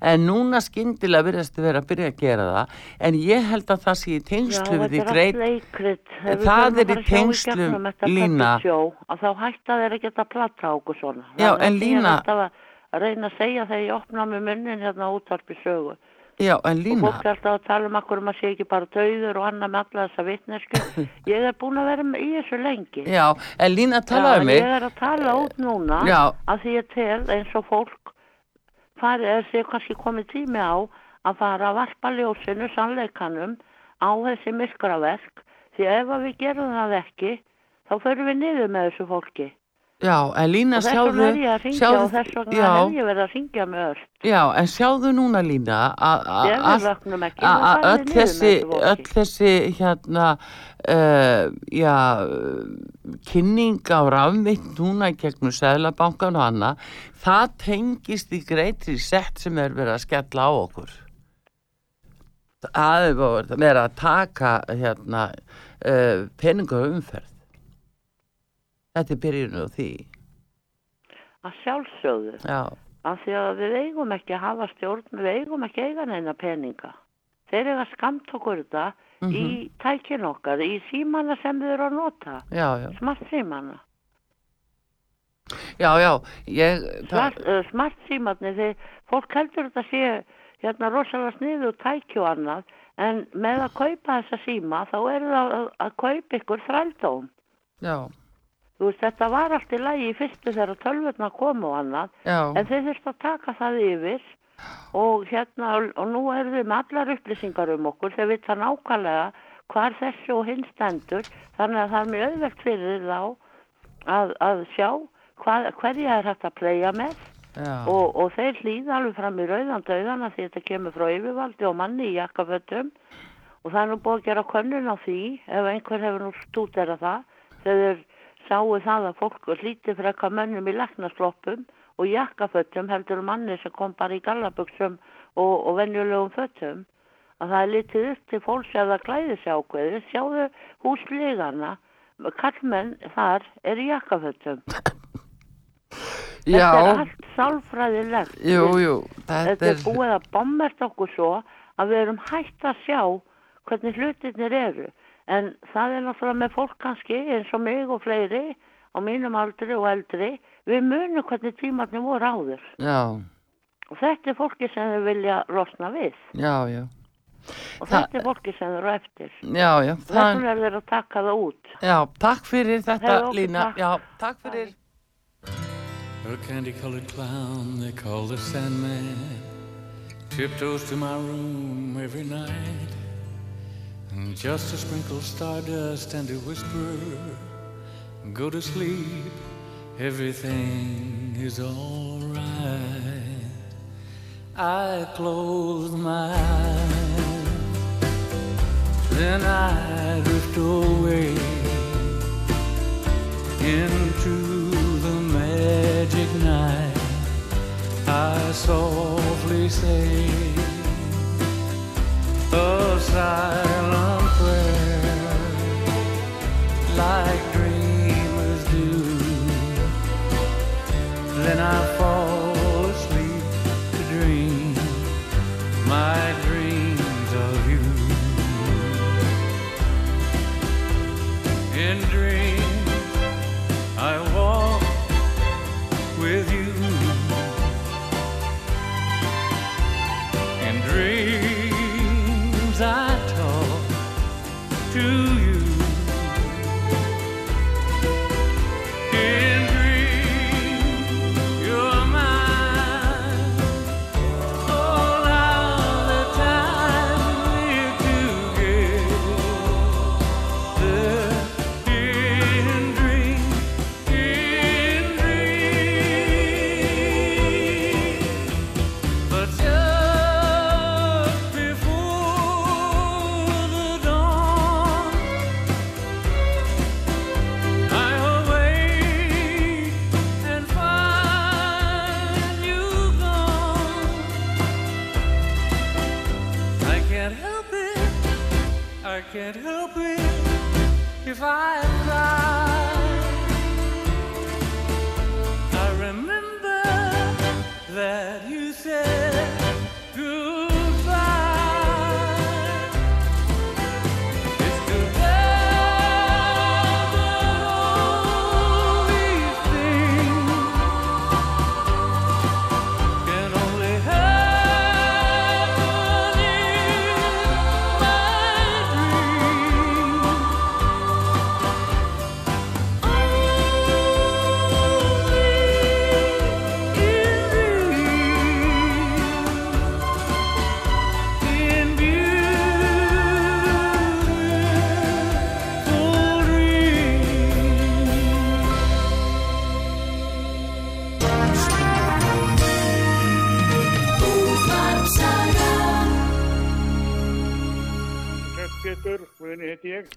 en núna skyndilega virðast vera að byrja að gera það en ég held að það sé í tengslu við því greit Það er að í að þetta Lína. Að þá hætta þeir að geta platta okkur svona. Já, að en ég Lína- alltaf að reyna að segja þegar ég opna með munnin hérna útvarpi sögu. Já, en Og Lína, fólk er alltaf að tala um akkur um að sé ekki bara dauður og annað með alla þessa vitnesku. Ég er búin að vera í þessu lengi. já, en Lína talaði Já, um mig Ég er að tala út núna Já. að því ég tel eins og fólk fari, er sér kannski komið tími á að fara að varpa ljósinu sannleikanum á þessi myrkraverk því ef við gerum það ekki þá förum við niður með þessu fólki Já, en Lína og þess sjáðu vegna er ég að ringja og þess vegna er ég verið að ringja með öll já, en sjáðu núna Lína að- öll þessi, öll þessi hérna uh, já kynning á rafmynd núna gegnum Sæðlabankan og hana það tengist í greitri sett sem er verið að skella á okkur. Það er verið að taka hérna uh, peningar umferð þetta er byrjunu á því. Að sjálfsögðu. Já, af því að við eigum ekki að hafa stjórn við eigum ekki að eiga neina peninga. Þeir eiga skamt okkur þetta Mhm. í tækin okkar í símana sem við erum að nota. Já, já, smart símana. Já, já ég, smart, uh, smart símarnir þegar fólk heldur þetta sé hérna rosalega sniðu tæki og annað en með að kaupa þessa síma þá eru það að, að kaupa ykkur þrældóm. Já, þú veist þetta var allt í lagi í fyrstu þegar tölvurna komu og annað já. En þeir þurft að taka það yfir. Og hérna og nú erum við með allar upplýsingar um okkur þeir vita nákvæmlega hvar þessi og hinn stendur. Þannig að það er mjög auðvelt fyrir þá að, að sjá hvað, hverja er hægt að playa með. Og, og þeir hlýða alveg fram í rauðan döðana því þetta kemur frá yfirvaldi og manni í jakkafötum. Og það er nú búið að gera könnun á því ef einhver hefur nú stúdera það. Þegar sáu það að fólk hlýti frekka mönnum í leknasloppum og jakkafötum heldur manni sem kom bara í gallabuxum og, og venjulegum fötum. Að það er litið upp til fólks eða það klæði sig ákveði sjáðu húslegana kallmenn þar er í jakkafötum. Þetta er allt sálfræðilegt. Jú, jú þetta er búið að bommert okkur svo að við erum hægt að sjá hvernig hlutirnir eru en það er náttúrulega með fólk kannski eins og mig og fleiri á mínum aldri og eldri við munum hvernig tímarnir voru áður. Já, og þetta er fólki sem þau vilja losna við. Já, já. Og Það- þetta er fólki sem þau eru eftir. Já, já, þess það, vegna er þeir að taka það út. Já, takk fyrir þetta Lína, takk. já, takk fyrir. A candy colored clown they call the Sandman. Tiptoes to my room every night. Just to sprinkle stardust and to whisper, Go to sleep, everything is alright. I close my eyes, then I drift away into the magic night. I softly say a like can't help it if I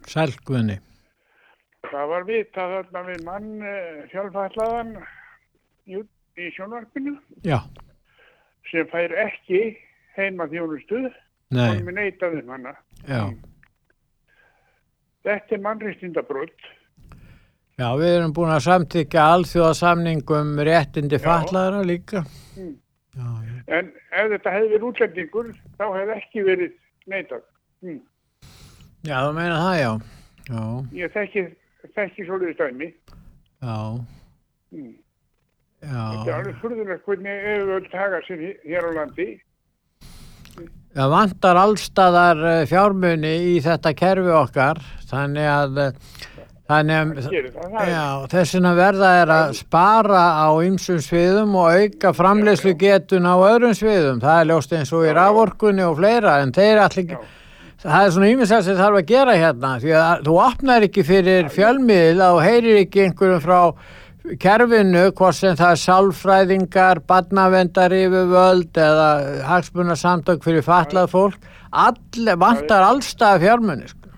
Sælgunni. Það var vitað þarna við mann uh, fjálfallaðan í, sjónvarpinu Já, sem fær ekki heima þjónustu nei, og við neitaðum hana. já. Þetta er mannreistindabrótt. Já, við erum búin að samtíkja alþjóðasamningum réttindi fatlaðara líka. Mm. Já. En ef þetta hefði verið útlendingur, þá hefði ekki verið neitað. Mm. Já, þú meina það, já. Já, Ég þekki, þekki svolítið stæmi. já, Mm. Þetta er já. alveg furðulegt hvernig auðvöld haga sér hér á landi. Það vantar allstaðar eh, fjármuni í þetta kerfi okkar, þannig að, eh, þannig að, já, þessina verða er að spara á ymsum sviðum og auka framleyslu getun á öðrum sviðum. Það er ljóst eins og í raforkunni og fleira, en þeir allir það er svona ýmislega sem þarf að gera hérna, því að þú opnar ekki fyrir fjölmiðil og heyrir ekki einhverjum frá kerfinu, hvort sem það er sálfræðingar, barnavendar yfirvöld eða hagsmuna samtök fyrir fatlað fólk, all, vantar allstað fjármunni. Sko.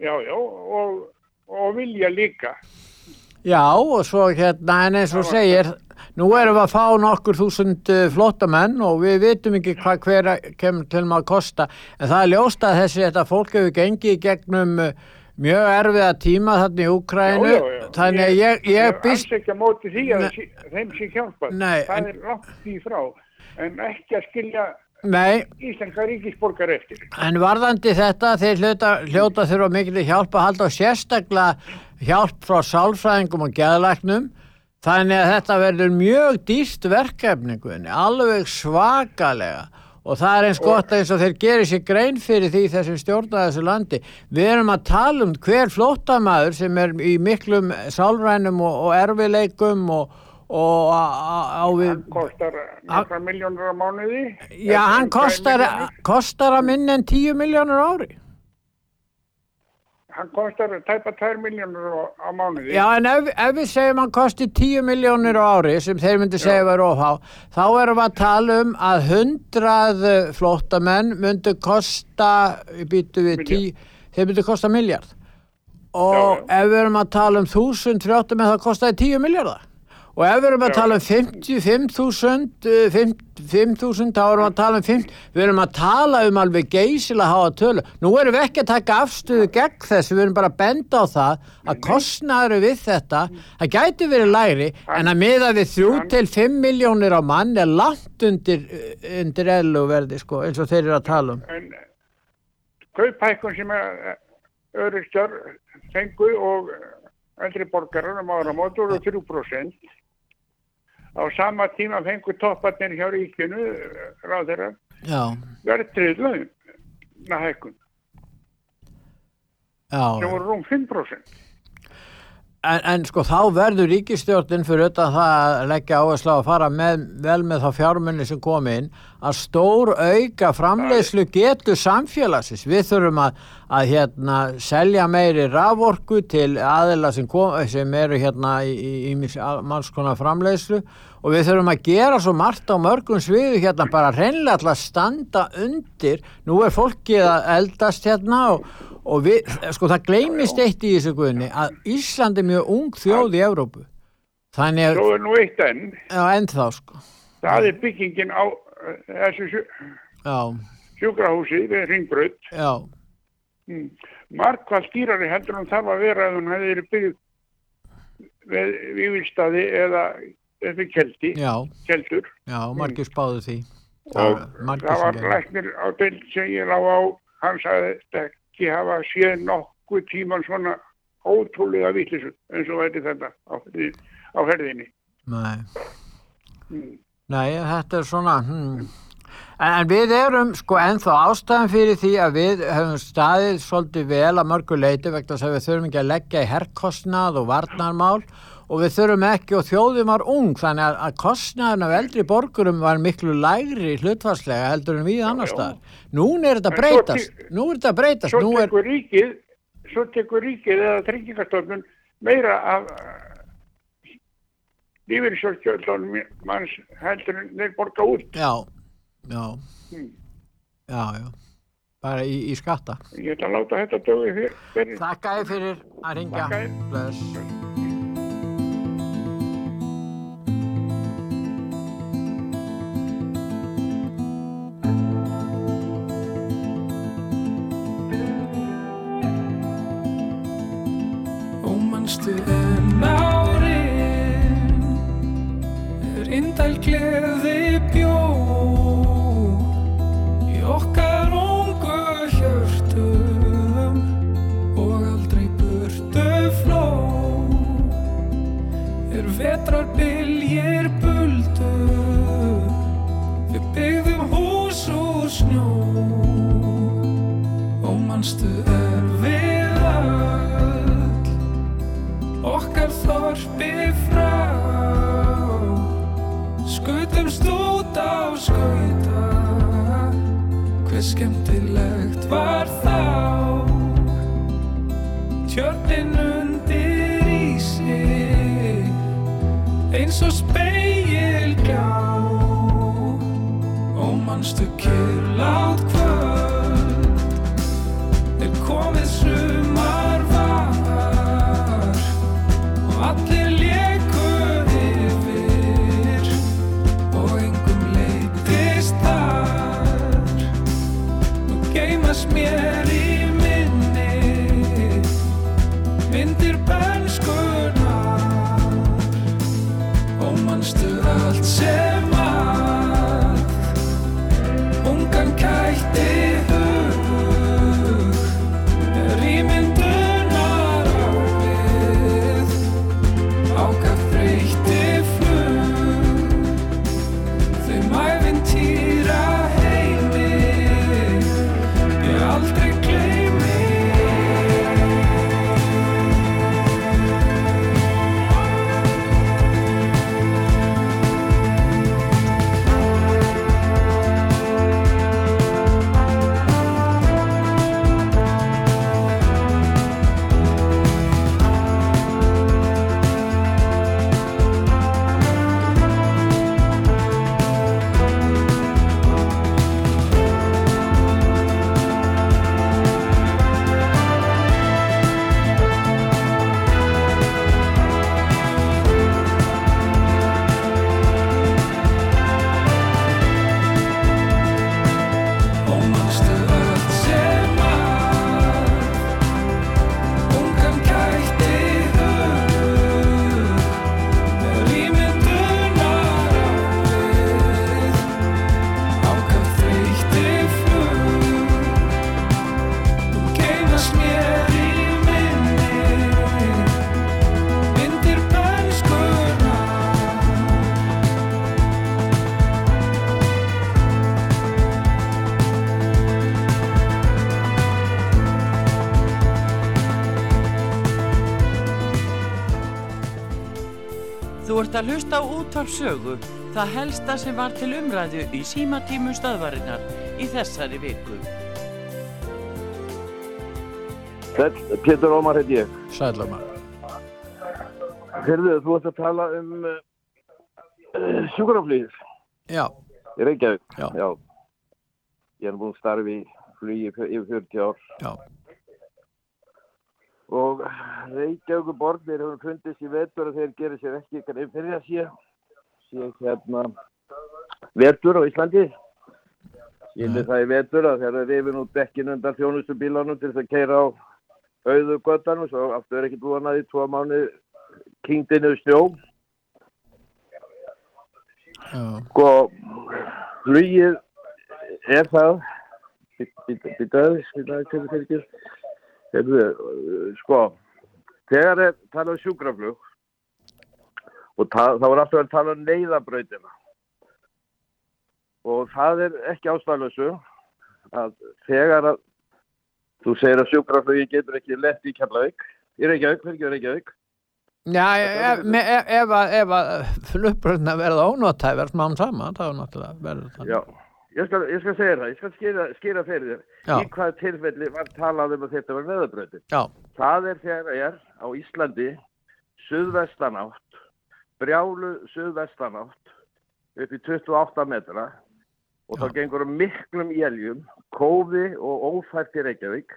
Já, já, og, og vilja líka. Já, og svo hérna, en eins og segir, nú erum við að fá nokkur þúsund uh, flottamenn og við vitum ekki hvað hver kemur til maður að kosta, en það er ljóst að þessi þetta fólk hefur gengið gegnum uh, mjög erfiða tíma þarna í Úkrænu, Já, já, já. þannig að ég, ég er býst, alls ekki að móti því að Nei. þeim sé hjálpað. Nei, það en- er langt í frá. En ekki að skilja nei, íslenska ríkisborgar eftir. En varðandi þetta, þeir hljóta, þurfa mikil hjálp að halda og sérstaklega hjálp frá sálfræðingum og geðlæknum. Þannig að þetta verður mjög dýst verkefni, Guðni, alveg svakalega. Og það er eins gott eins og þeir gerir sér grein fyrir því þessum stjórna þessu landi. Við erum að tala um hver flóttamaður sem er í miklum sálrænum og, og erfileikum og, og á við... Hann kostar nokkra miljónur á mánuði. Já, hann kostar, kostar að minna en 10 miljónur ári. Hann kostar tæpa 2 miljónur á, mánuði. Já, en ef, ef við segjum hann kosti 10 miljónir á ári sem þeir myndi segja var ofhá, þá erum við að tala um að 100 flóttamenn myndi kosta, býtu við, 10, þeir myndi kosta miljard. Og ef við erum að tala um 1000 flóttamenn þá kostaði 10 miljardar. Og ef við erum að tala um 55.000, eh, 5.000, þá erum við að tala um 50, við erum að tala um alveg geysilega háa tölu. Nú erum við ekki að taka afstöðu gegn þessu, við erum bara að benda á það að kostnaður við þetta, það gæti verið lægri, en að miða við 3 til 5 miljónir á mann er langt undir, eh, undir ellu verði, sko, eins og þeir eru að tala um. En kauphækkun sem öðrustjar fengu og eldri borgarar um áramót voru 3%. Á sama tíma fengu topparnir hjá ríkinu, ráð þeirra, Já, verðtrið launa hækkun, já. sem voru rúm 5%. En, en sko þá verður ríkistjórnin fyrir utan það að leggja áherslu að fara með, vel með þá fjármunni sem kom inn að stór auka framleiðslu getur samfélagsins. Við þurfum að, að hérna, selja meiri raforku til aðila sem, kom, sem eru hérna í, í, í mannskona framleiðslu og við þurfum að gera svo margt á mörgum sviðu hérna bara reynlega að standa undir. Nú er fólkið að eldast hérna og og við, sko það gleymist eitt í þessu guðni að Ísland er mjög ung þjóð í Evrópu. Þannig að, Svo er nú eitt enn, já ennþá sko. Það er byggingin á uh, þessu sjú, já, sjúkrahúsi við Ringbraut. já, Mm. Markvað stýrari heldur hann þarf að vera ef hann hefði byggð við vývilstaði eða í keldi, já, keldur. já, margir spáðu því. Og það var læknir á deild sem ég lág á hann sagði þetta ekki hafa séð nokkuð tíman svona ótrúlega vitlisu eins og væri þetta á, á ferðinni Nei. Mm. Nei, þetta er svona hmm. en, en við erum sko ennþá ástæðan fyrir því að við höfum staðið svolítið vel að mörgu leiti vegna þess að við þurfum ekki að leggja í herrkostnað og varnarmál og við þurfum ekki og þjóðum var ung þannig að, að kostnaðun af eldri borgurum var miklu lægri hlutfarslega heldur en við annar staðar. Nún er þetta breytast, nú er þetta breytast, svo nú er, tekur ríkið svo tekur ríkið eða tryggingastofnun meira af lífyrirsjóðskjöldunum manns heldur en þeir borga út já, já, Mm. já, já, bara í, í skatta. Ég ætla að láta þetta dögi fyrir. fyrir. Þakka þér fyrir að ringja. Þakka Ómanstu en árin er indæl gleði bjó í okkar ungu hjörtum og aldrei burtu fló er vetrar byljir buldu við byggðum hús úr snjó Ómanstu er og að hlusta á útvarp sögu, það helsta sem var til umræðu í símatímum stöðvarinnar í þessari viku. Sæll, Pétur Ómar heit ég. Sælumar. Heyrðu, þú ert að tala um uh, uh, sjúkraflýðir Já, í Reykjavík. Já. Ég er búinn starfi í flugi yfir yfir 40 ár. Já. Og Reykjavík borg, þeir hefur fundist í vetur að þeir gerir sér ekki grein fyrir að sé, sé hérna vetur á Íslandi. Ég það í vetur að þeir eru rifin út dekkin undan þjónustu bílanum til þess að keira á auðu göttanum, svo aftur er ekki búin að því tvo mánu kingdinu snjó. Sko, flugið er það, býtaði, fyrir fyrir ekki, Heyrðu, uh, sko, þegar er talað um sjúkraflug og ta, þá er alltaf að tala um neyðabrautina og það er ekki ástæðlösu að þegar að þú segir að sjúkraflugi getur ekki lett í Keflavík, í Reykjavík, fyrir ekki Reykjavík, Já, ef, ef, ef, ef að flugbröðna verða ónóttæfar smám saman, þá náttúrulega verður það. Já, ég skal, ég skal segja það, ég skal skýra, skýra fyrir þér. Já. Í hvað tilfelli var talað um að þetta var neðabröðin? Já. Það er þegar er á Íslandi suðvestanátt, brjálu suðvestanátt upp í 28 metra og þá gengur um miklum éljum, kófi og ófært í Reykjavík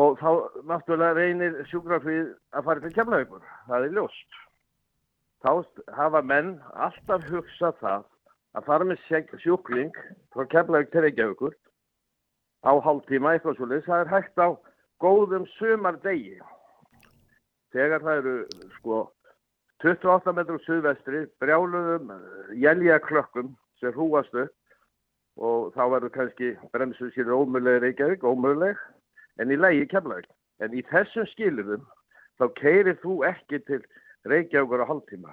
og þá náttúrulega reynir sjúkraflýð að fara til kemlavíkur, það er ljóst. Þá hafa menn alltaf hugsað það að fara með sjúkling frá kemlavík til Reykjavíkur á hálftíma eitthvað svolítið, það er hægt á góðum sumardegi. Þegar það eru sko 28 metrum suðvestri, brjáluðum jælja klökkum sem hrúast upp og þá verður kannski bremsu sér ómöguleg Reykjavík, ómöguleg, en í lægi kemlavík. En í þessum skilurðum þá keirir þú ekki til Reykjavíkur á hálftíma.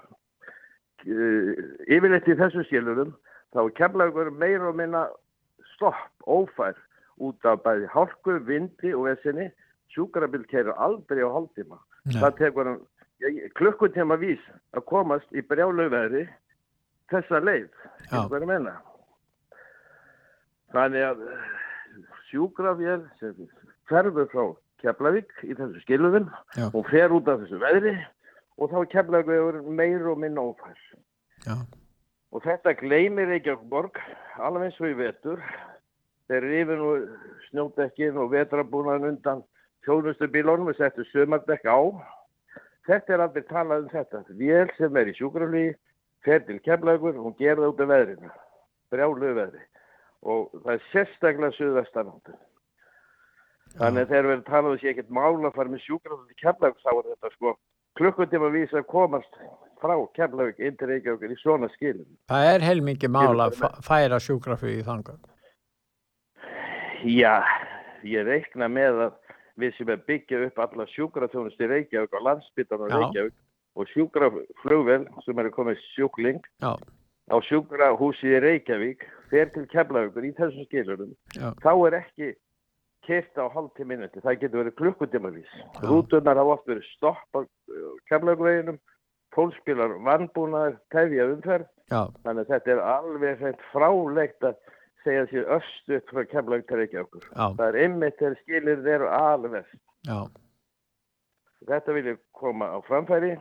Uh, yfirleitt í þessum skilurðum þá er kemlavíkur meira og minna stopp, ófær út af bæði hálku, vindi og vesinni. Sjúkrabill keirir aldrei á hálftíma. Það tekur hann klukkutíma vís að komast í brjálauveðri þessa leið. Þannig að sjúkravél sem ferður frá Keflavík í þessu Já. hún fer út af þessu veðri og þá er Keflavík meir og minna ófær. Já. Og þetta gleymir Reykjavíkborg alveg eins og í vetur. Þeir rifin og snjódekkin og vetrabúnaðin undan þjónustu bílónum og settu sömardekk á. Þetta er aldrei talað um þetta. Vél sem er í sjúkraflýi, fer til Keflavíkur, hún gerði út af veðrinu, brjálu veðri. Og það er sérstaklega suðvestanáttu. Þannig að þegar við erum talað um þessi ekkert mála að fara með sjúkraflýi til Keflavík, þá er þetta sko klukkutíma vís að komast frá Keflavík inn til Reykjavíkur í svona skilum. Það er heilmikið mál að færa sjúkraflug í þangað. Já, ég reikna með að við sem er byggja upp alla sjúkraþjónust í Reykjavík og landsbyttan á Já. Reykjavík og sjúkraflugvel sem er komið sjúkling Já. á sjúkrahúsi í Reykjavík fer til Keflavíkur í þessum skilurum Já. þá er ekki kert á hálftíð minúti, það getur verið klukkutímavís rútunar hafa oft verið stopp á Keflavíkurveginum. Fólkspilar vannbúnaðar tefja umferð. Já. þannig að þetta er alveg frálegt að segja sér östuð frá Keflavík til Reykjavíkur. Já. það er einmitt þegar skilir eru alveg Já. þetta vil ég koma á framfæri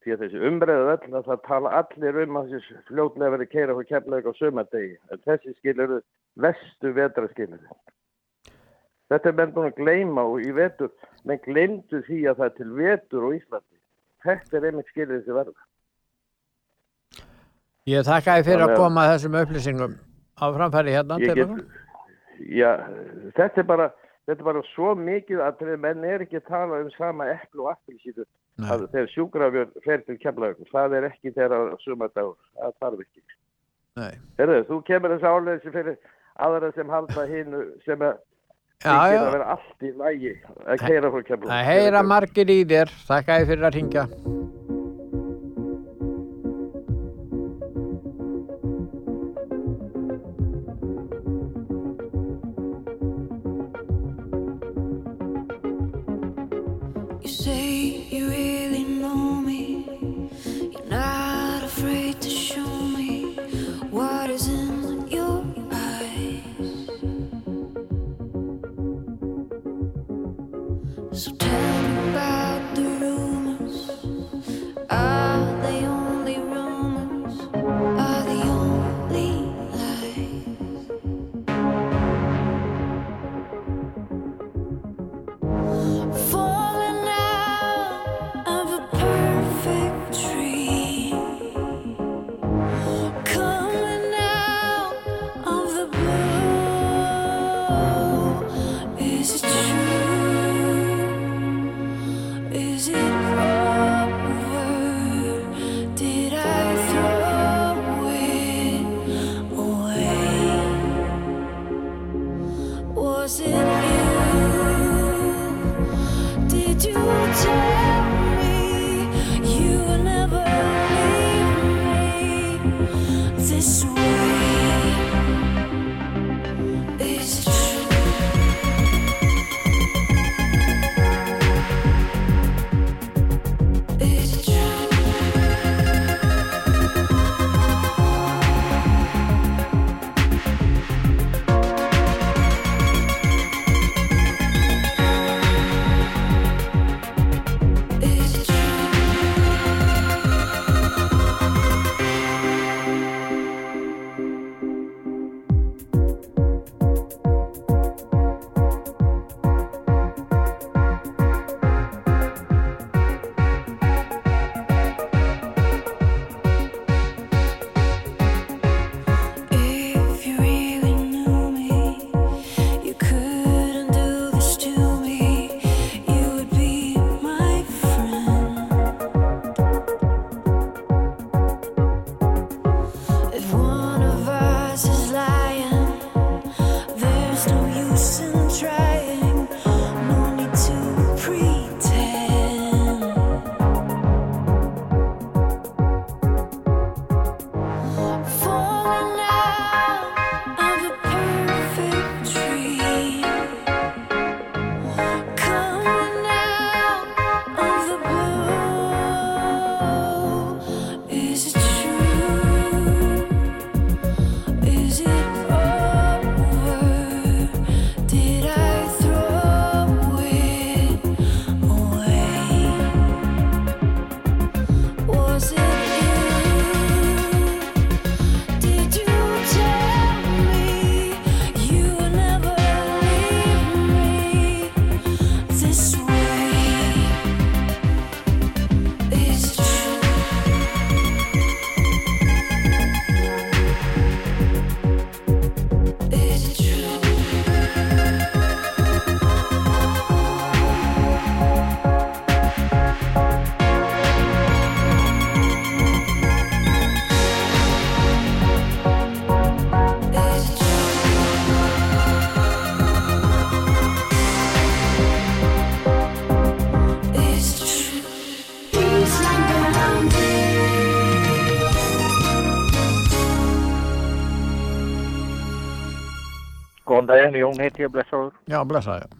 því að þessi umræðu öll að það tala allir um að þessi fljótlega verið keira frá Keflavík á sömadegi en þessi skil eru vestu vetraskilur þetta er menn búin að gleyma og í vetur menn gleymdu því að það er til vetur á Íslandi. Þetta er einmitt skilur þessi verða. Ég þakka þið fyrir að að- koma þessum upplýsingum. Á framfæri hérna. Get, já, þetta er bara þetta er bara svo mikið að menn er ekki að tala um sama eplu og að þegar sjúkrafjör fer til kemlaugum það er ekki þeirra sumadagur það þarf ekki. Nei. Herðu, þú kemur þess álega fyrir aðra sem halda hinu sem að Já, þykir já. að vera allt í lægi að keira frá kemlaugum Það heyra margir í þér. Þakka þið fyrir að ringja. Daginn, Jón heiti ég blessaður. Já, blessaður.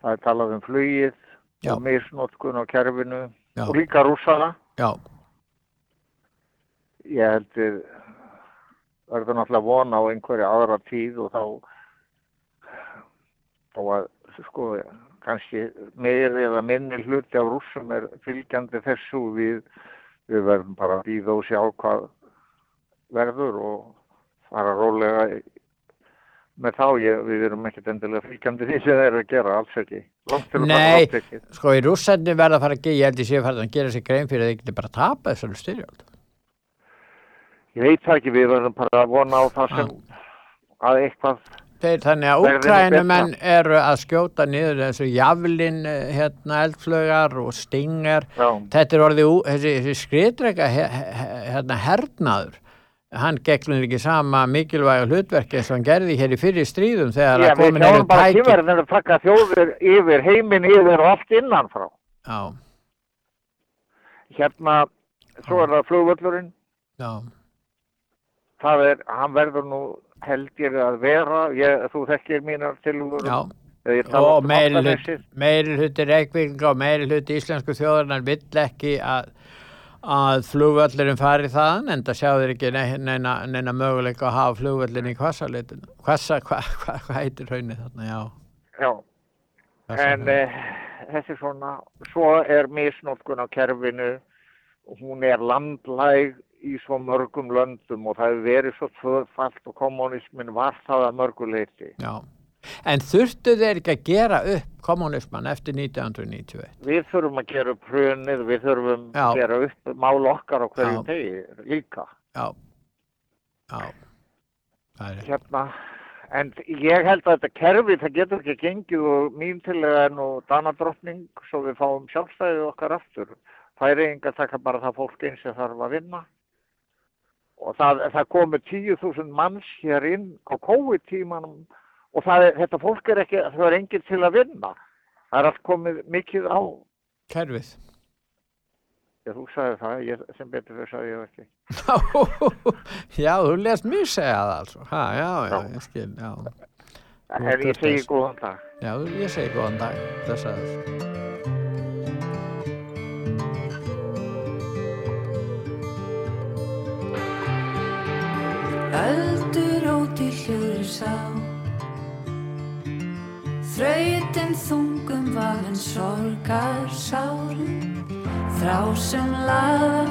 Það er talað um flugið Já. og misnótkun á kerfinu Já. og líka rússana. Já. Ég heldur verður náttúrulega von á einhverja aðra tíð og þá þá að sko kannski meiri eða minni hluti af rússum er fylgjandi þessu við, við verðum bara að býða og sjá hvað verður og fara rólega með þá, ég, við erum ekkert endilega fylgjandi því sem þeir eru að gera, alls ekki. Að Nei, sko í rússandi verða að fara að gera, ég held ég sé að fara að gera sér grein fyrir að þið geti bara að tapa þessari styrjöld. Ég veit það ekki, við verðum bara að vona á það sem að eitthvað Þeir, þannig að úkrænumenn eru að skjóta niður þessu jaflin hérna eldflögar og stingar. Já. Þetta er orðið, þessi, þessi skriðdrega hérna hernaður. Hann gegnur ekki sama mikilvæga hlutverki eins og hann gerði hér í fyrir stríðum þegar Já, að við komin eru sjáum bara tæki. tímaverðin að taka þjóðir yfir, heiminn yfir og allt innanfrá. Já, Hérna, svo er það flugvöllurinn, já, það er, hann verður nú held ég að vera, ég, þú þekkir mínar tilhugur. já. Og meiri hluti, reikvinga og meiri hluti íslensku þjóðarnar vill ekki að, að flugvöllurinn fari þaðan en það sjáður ekki ne- neina, neina möguleika að hafa flugvöllin í kvassalitinu. Kvassa, hvað hva, hva heitir hraunið þarna, já. Já, Hvassa en eh, þessi svona, svo er misnótkun á kerfinu, hún er landlæg í svo mörgum löndum og það hefur verið svo tvöfalt og kommunismin var það að mörguleiti. Já. En þurftu þeir ekki að gera upp kommunisman eftir 1991? Við þurfum að gera upp hrunið, við þurfum Já. að gera upp mál okkar á hverjum Já. tegi líka. Já. Já. Hérna, en ég held að þetta kerfi, það getur ekki gengið og mín tilega er nú danadrottning svo við fáum sjálfstæðið okkar aftur. Það er enga taka bara það fólk eins sem þarf að vinna. Og það, það komu 10.000 manns hér inn á COVID-tímanum og er, þetta fólk er ekki, það er enginn til að vinna. Það er allt komið mikið á. kerfið. Já, þú sagði það, ég, sem betur fyrir sagði ég ekki. já, þú lest mér segja það. Ha, já, já, ég skil, já. Þú En ég segi góðan dag. Já, ég segi góðan dag. Blessaður. Öldur út í hljóður sá Þrautin þungum vafin sorgar sárum Þrá sem laðar,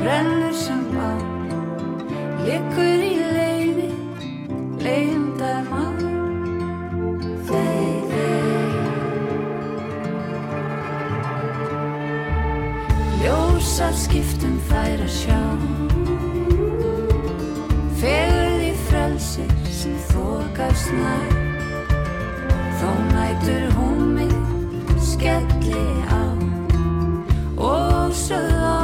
brennur sem á Liggur í leiði, leiðindar má Þeir, þeir Ljósar skiptum fær að sjá. Fegur því frelsi sem þokast nær Þó nætur húmið skelli á Og sögð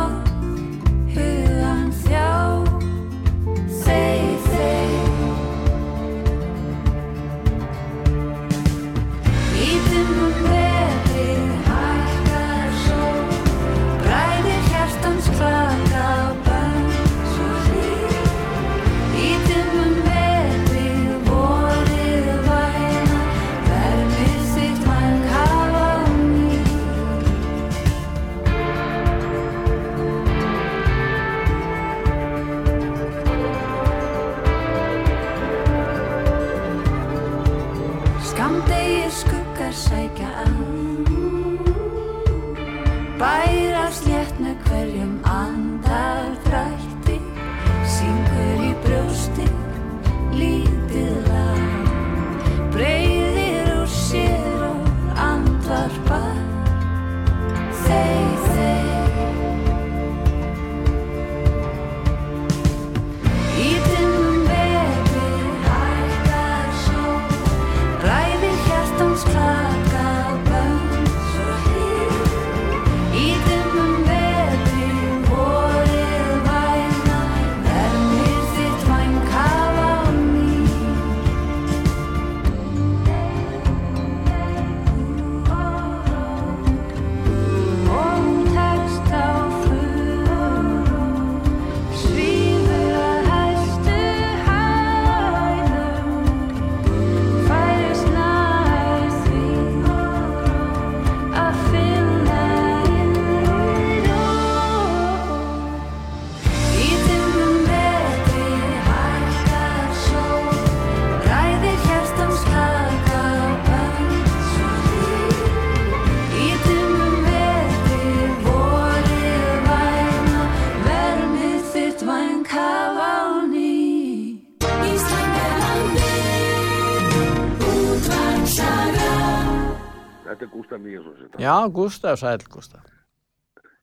Gústaf, sæl Gústaf.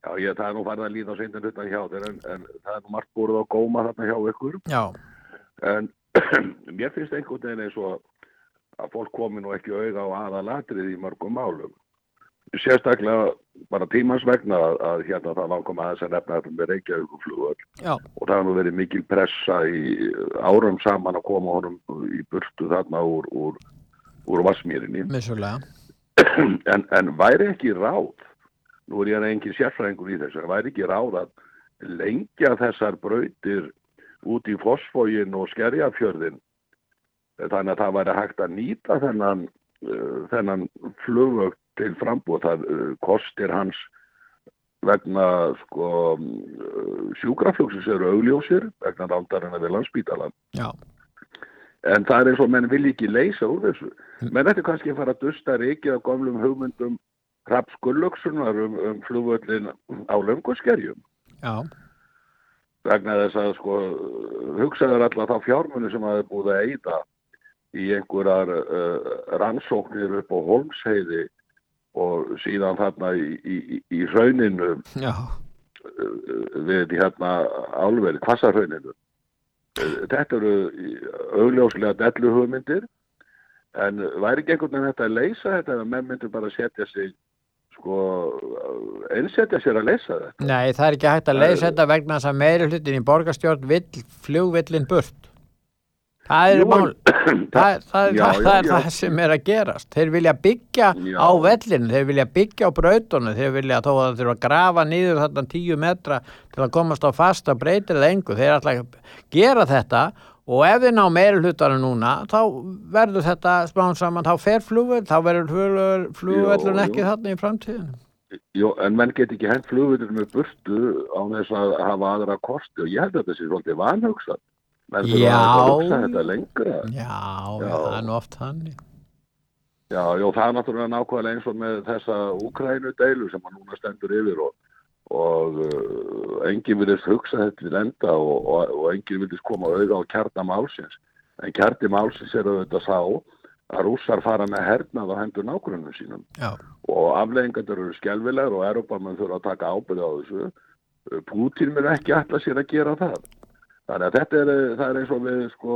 Já, ég, það er nú farið að líða á seindan hlutan hjá þér en, en það er nú margt búið á góma þarna hjá ykkur. Já, En mér finnst einhvern veginn eins og að fólk komi nú ekki auga á aðalatrið í mörgum málum. Sérstaklega bara tímans vegna að, að hérna það komað aðeins að nefna þetta með Reykjavíkuflugvöld já, og það har nú verið mikil pressa í árum saman að koma honum í burtu þarna úr, úr, úr Vassmýrinni. missulega. en, en væri ekki ráð, nú er ég engin sérfræðingur í þessu, væri ekki ráð að lengja þessar brautir út í fosfógin og skerjafjörðin þannig að það væri hægt að nýta þennan, uh, þennan flugvögt til frambúð. Það uh, kostir hans vegna sko, uh, sjúkraflugsins eru augljósir vegna rándarinn við landsbítalan. Já. En það er eins og menn vil ekki leysa úr þessu. Menn þetta kannski að fara að dusta reikið á gamlum hugmyndum Raps Gullugsunar um, um flugvöllin á lönguskerjum. Já, Vegna þess að sko hugsaður alla þá fjármunni sem er búið að eyða í einhverjar uh, rannsóknir upp á Holmsheiði og síðan þarna í, í, í- í rauninu já, við hérna álveri, kvassarhauninu. Þetta eru augljóslega dellu hugmyndir en væri ekki einhvern veginn þetta að leysa þetta ef menn myndir bara setja sig sko, einsetja sér að leysa þetta. nei, það er ekki hægt að leysa þetta vegna þess að meiri hlutin í borgarstjórn vill flugvillin burt. Það er Jú, það, það, Já, það, já, það er já. það sem er að gerast. Þeir vilja byggja á vellinu, þeir vilja byggja á brautunum, þeir vilja þó að það þurfa að grafa niður þarna tíu metra til að komast á fasta breytir eða engu. Þeir ætla að gera þetta og ef þeir ná meiri hlutanum núna, þá verður þetta smán saman, þá fer flugvöld, þá verður Jú, ekki þarna í framtíðinu. Jó, en menn get ekki hent flugvöldur með burtu á þess að hafa aðra kosti og ég held að þetta sé svolítið vanhugsað. Menn Já. að hugsa þetta lengra. Já, Já. það er nú oft þannig. Já, jó, það er náttúrulega nákvæmlega eins og með þessa Úkrænu deilu sem að núna stendur yfir og, og uh, enginn vilist hugsa þetta til enda og, og, og enginn vilist koma auða á kjarna málsins. En kjarni málsins er auðvitað sá að rússar fara með hernað á hendur nágrunum sínum Já, og afleggingar eru skelvilegar og Europamenn þurfa að taka ábyrði á þessu. Pútín mun ekki ætla sér að gera það. Þannig að þetta er, það er eins og við sko,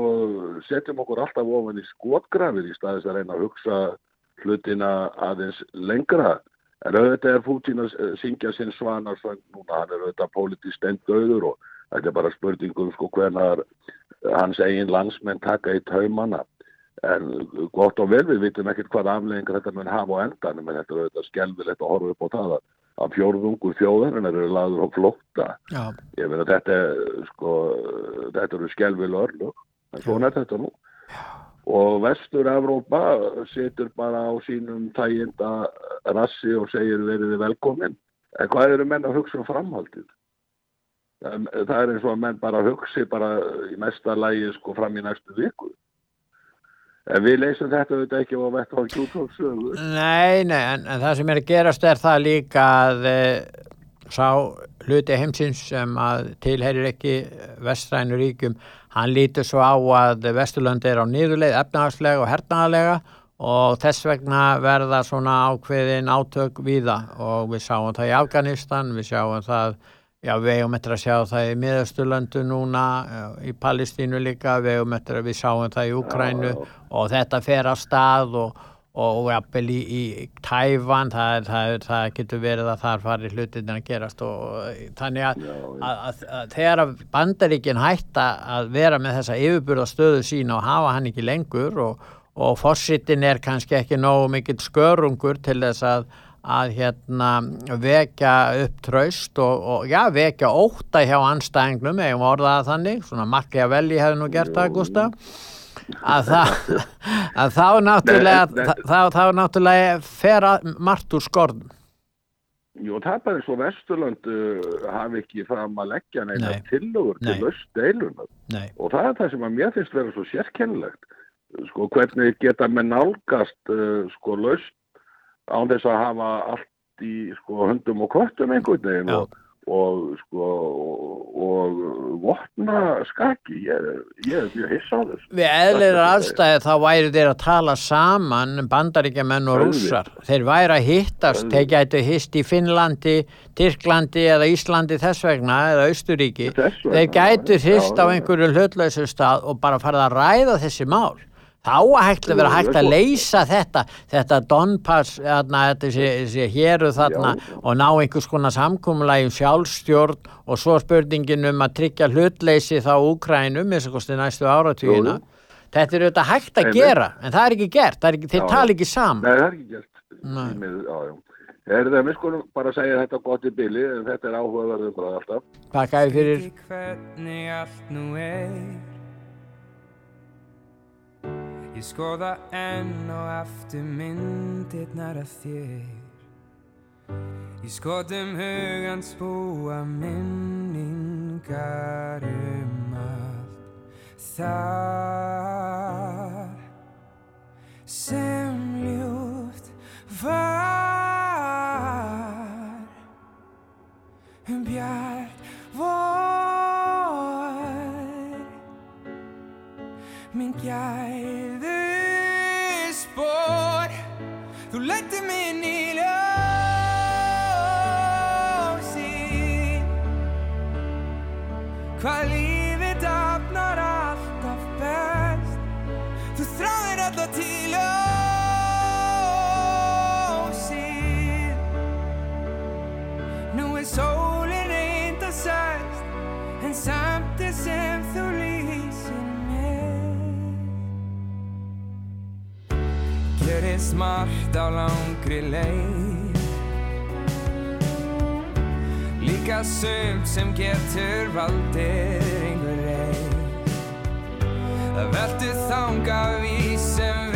setjum okkur alltaf ofan í skotgrafið í staðis að reyna að hugsa hlutina aðeins lengra. En auðvitað er Pútín að eh, syngja sinn svanarsvöng núna, hann er auðvitað politist endauður og þetta er bara spurningum sko hvernar hans eigin landsmenn taka í taumana. En gott og vel við vitum ekkert hvað afleggingar þetta mun hafa á endanum en þetta er auðvitað skelvilegt að horfa upp á það að að fjórðungur þjóðarinnar eru lagður á flótta. já, Ég meina þetta, er, sko, þetta eru skelvil örlug, en svona er þetta nú. Og Vestur-Evrópa situr bara á sínum tæginda rassi og segir veriði velkomin. En hvað eru menn að hugsa um framhaldið? Það er eins og að menn bara hugsi bara í mesta lægi sko fram í næstu viku. En við leysum þetta auðvitað ekki á að vetta á kjútóksögu. Nei, nei, en, en það sem er að gerast er það líka að e, sá hluti heimsins sem að tilherir ekki vestrænu ríkjum, hann lítur svo á að Vesturlönd er á niðurleið efnahagslega og hernaðalega og þess vegna verða svona ákveðin átök víða og við sáum það í Afganistan, við sjáum það Já, við eigum eftir að sjá það í miðasturlöndu núna, eh, í Palestínu líka, við eigum eftir að við sáum það í Úkrænu og þetta fer á stað og, og jafnvel í, í Tævan, það, það, það getur verið að þar fari hlutin að gerast og og þannig að, að, að, að þegar bandaríkin hætta að vera með þessa yfirburðastöðu sína og hafa hann ekki lengur og, og fossitin er kannski ekki nógu mikill skörungur til þess að að hérna vekja upp traust og, og já, vekja óta hjá anstæðingnum, eigum að orða það þannig, svona makki að velji hefði nú gert það, Gustaf, að, það, að þá náttúrulega, þá, þá náttúrulega fer margt úr skorðum. Jú, það er bara eins og Vesturlönd uh, hafi ekki fram að leggja neina Nei. tillögur til Nei. laust deilunar. Nei. Og það er það sem að mér finnst vera svo sérkennilegt. Sko, hvernig geta með nálgast uh, sko laust án þess að hafa allt í sko höndum og köttum einhvern veginn og, og sko og, og vopna skaki. Ég, ég er mjög hissa á þessu. Við eðlir aðstæði þá væri þeir að tala saman bandaríkjamenn og rússar. Þeir væri að hittast, þeir gætu hist í Finnlandi, Tyrklandi eða Íslandi þess vegna eða Austuríki. Þess vegna, Þeir gætu hist á einhverju hlutlausu stað og bara farið að ræða þessi mál. Þá að hægt að vera Já, hægt já, að svo- leysa þetta, þetta Donpass, þarna, þetta sé, sé héru þarna og ná einhvers konar samkúmulega um sjálfstjórn og svo spurningin um að tryggja hlutleysi þá Úkrænum, eins og kosti næstu áratugina. Þetta er auðvitað hægt að Einmitt. gera, en það er ekki gert, það er ekki, þeir Já, tala já. ekki saman. Nei, það er ekki gert. Já, já. Er það, við skulum bara segja þetta gott í bili, en þetta er áhugaverðum bara alltaf. Takk að fyrir. Ég skoða enn og aftur myndirnar af þér. Í skotum hugans búa minningar um allt það sem ljúft var. Um bjart vor minn gæðu spór þú lætti minn í ljósi. Hvað lífið dafnar alltaf best. Þú þráir alltaf til ljósi. Nú er sólin reynd að sæst En samt er sem þú Gerist margt á langri leið. Líka sumt sem getur valdið einhver reið Það veltu þanga við sem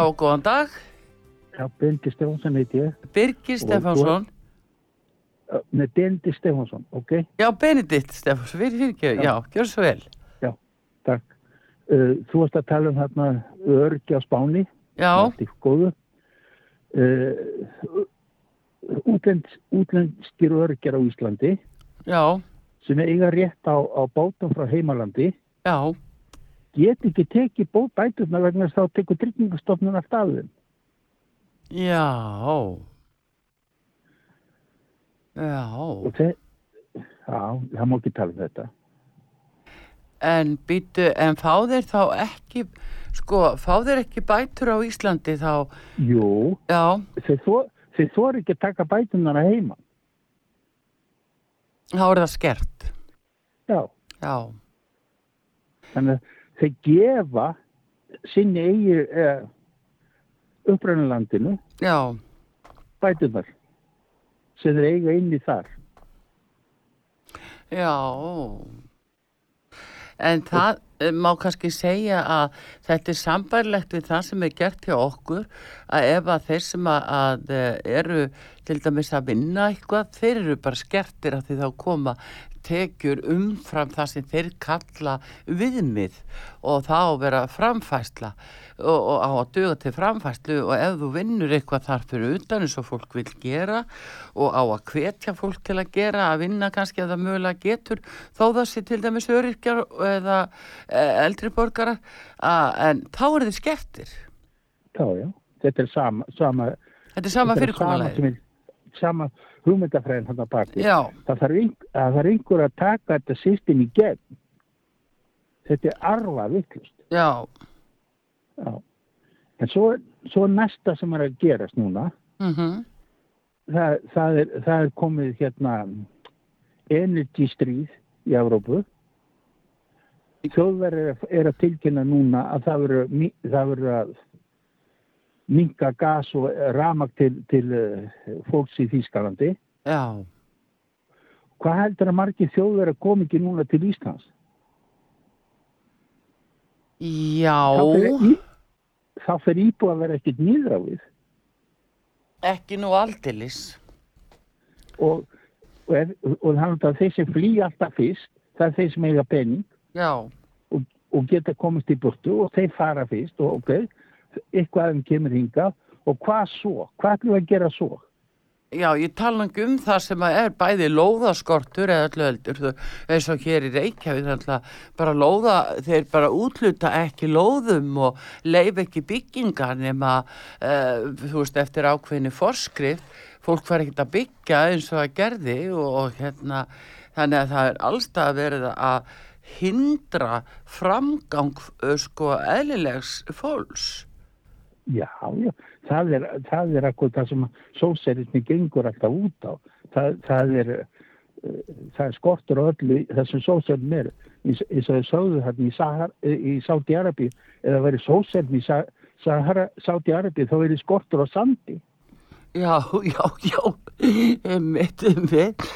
Já, góðan dag. já, Bendi Stefánsson heiti ég. Birgir Stefánsson. Nei, Bendi Stefánsson, ok? Já, Benedikt Stefánsson, fyrir fyrir ekki. Já, gjör svo vel. Já, takk. Uh, þú varst að tala um hérna örgi á Spáni. Já. Allt í góðu. Uh, útlend, útlendskir örgjar á Íslandi Já, sem eiga rétt á, á bátum frá heimalandi já, get ekki tekið bæturna vegna þess að þá tekur tryggingastofnun allt af þeim. já. Já, Og þeir, já, það má ekki tala um þetta. en býtu, en fá þeir þá ekki, sko, fá þeir ekki bætur á Íslandi þá, Jú, já, þeir, þor ekki að taka bæturnar að heima. þá er það skert. Já. Já, Þannig að þeir gefa sinni eigi eh, upprænulandinu já, bætunar sem þeir eiga inn í þar. Já, en það eh, má kannski segja að þetta er sambærlegt við það sem er gert hjá okkur að ef að þeir sem að, að eh, eru til dæmis að vinna eitthvað, þeir eru bara skertir að því þá koma tekjur umfram það sem þeir kalla viðmið og þá vera framfæsla og, og á að duga til framfæslu og ef þú vinnur eitthvað þar fyrir utan eins og fólk vil gera og á að hvetja fólk til að gera að vinna kannski að það mögulega getur þó það sé til dæmis öryrkjar eða eh, eldri borgarar að, en þá eru þið skeftir Já, já, þetta er sama, sama Þetta er sama fyrirkomulagið. Sama hugmyndafræðin hann að baki. Það þarf, ein, það þarf einhver að taka þetta system í gegn. Þetta er arfa vittlust. Já. Já. En svo, svo næsta sem er að gerast núna, mm það, það, er, það er komið hérna energy stríð í Evrópu. Þjóðverð er, að- tilkynna núna að það verður að minka gas og ramak til, til uh, fólks í Þýskalandi. Já. Hvað heldur að margir þjóðverð að koma ekki núna til Íslands? Já. Þá fer, íbúið að vera ekkert nýðra við. Ekki nú aldilis. Og, og, er, og þannig að þeir sem flýja alltaf fyrst, það er þeir sem eiga penning Já. og, og geta komist í burtu og þeir fara fyrst og ok, eitthvað um kemur hingað og hvað svo? Hvað ætlum við að gera svo? Já, ég tala um það sem er bæði lóðaskortur eða öllu heldur, þú, eins og hér í Reykjavík, bara lóða, þeir bara útluta ekki lóðum og leif ekki byggingar nema, uh, þú veist, eftir ákveðinu forskrift, fólk var ekkert að byggja eins og að gerði og, og hérna, þannig að það er allstað verið að hindra framgang, uh, sko, eðlilegs fólks. Já, já, það er, það er akkur það sem sóserismi gengur alltaf út á. Það, það er, uh, það er skortur öllu þessum sóserismi er. Eins og þau sögðu hérna í, Sáti-Arabi, eða verið sóserismi í Sáti-Arabi, þá verið skortur á sandi. Já, já, já, einmitt, einmitt,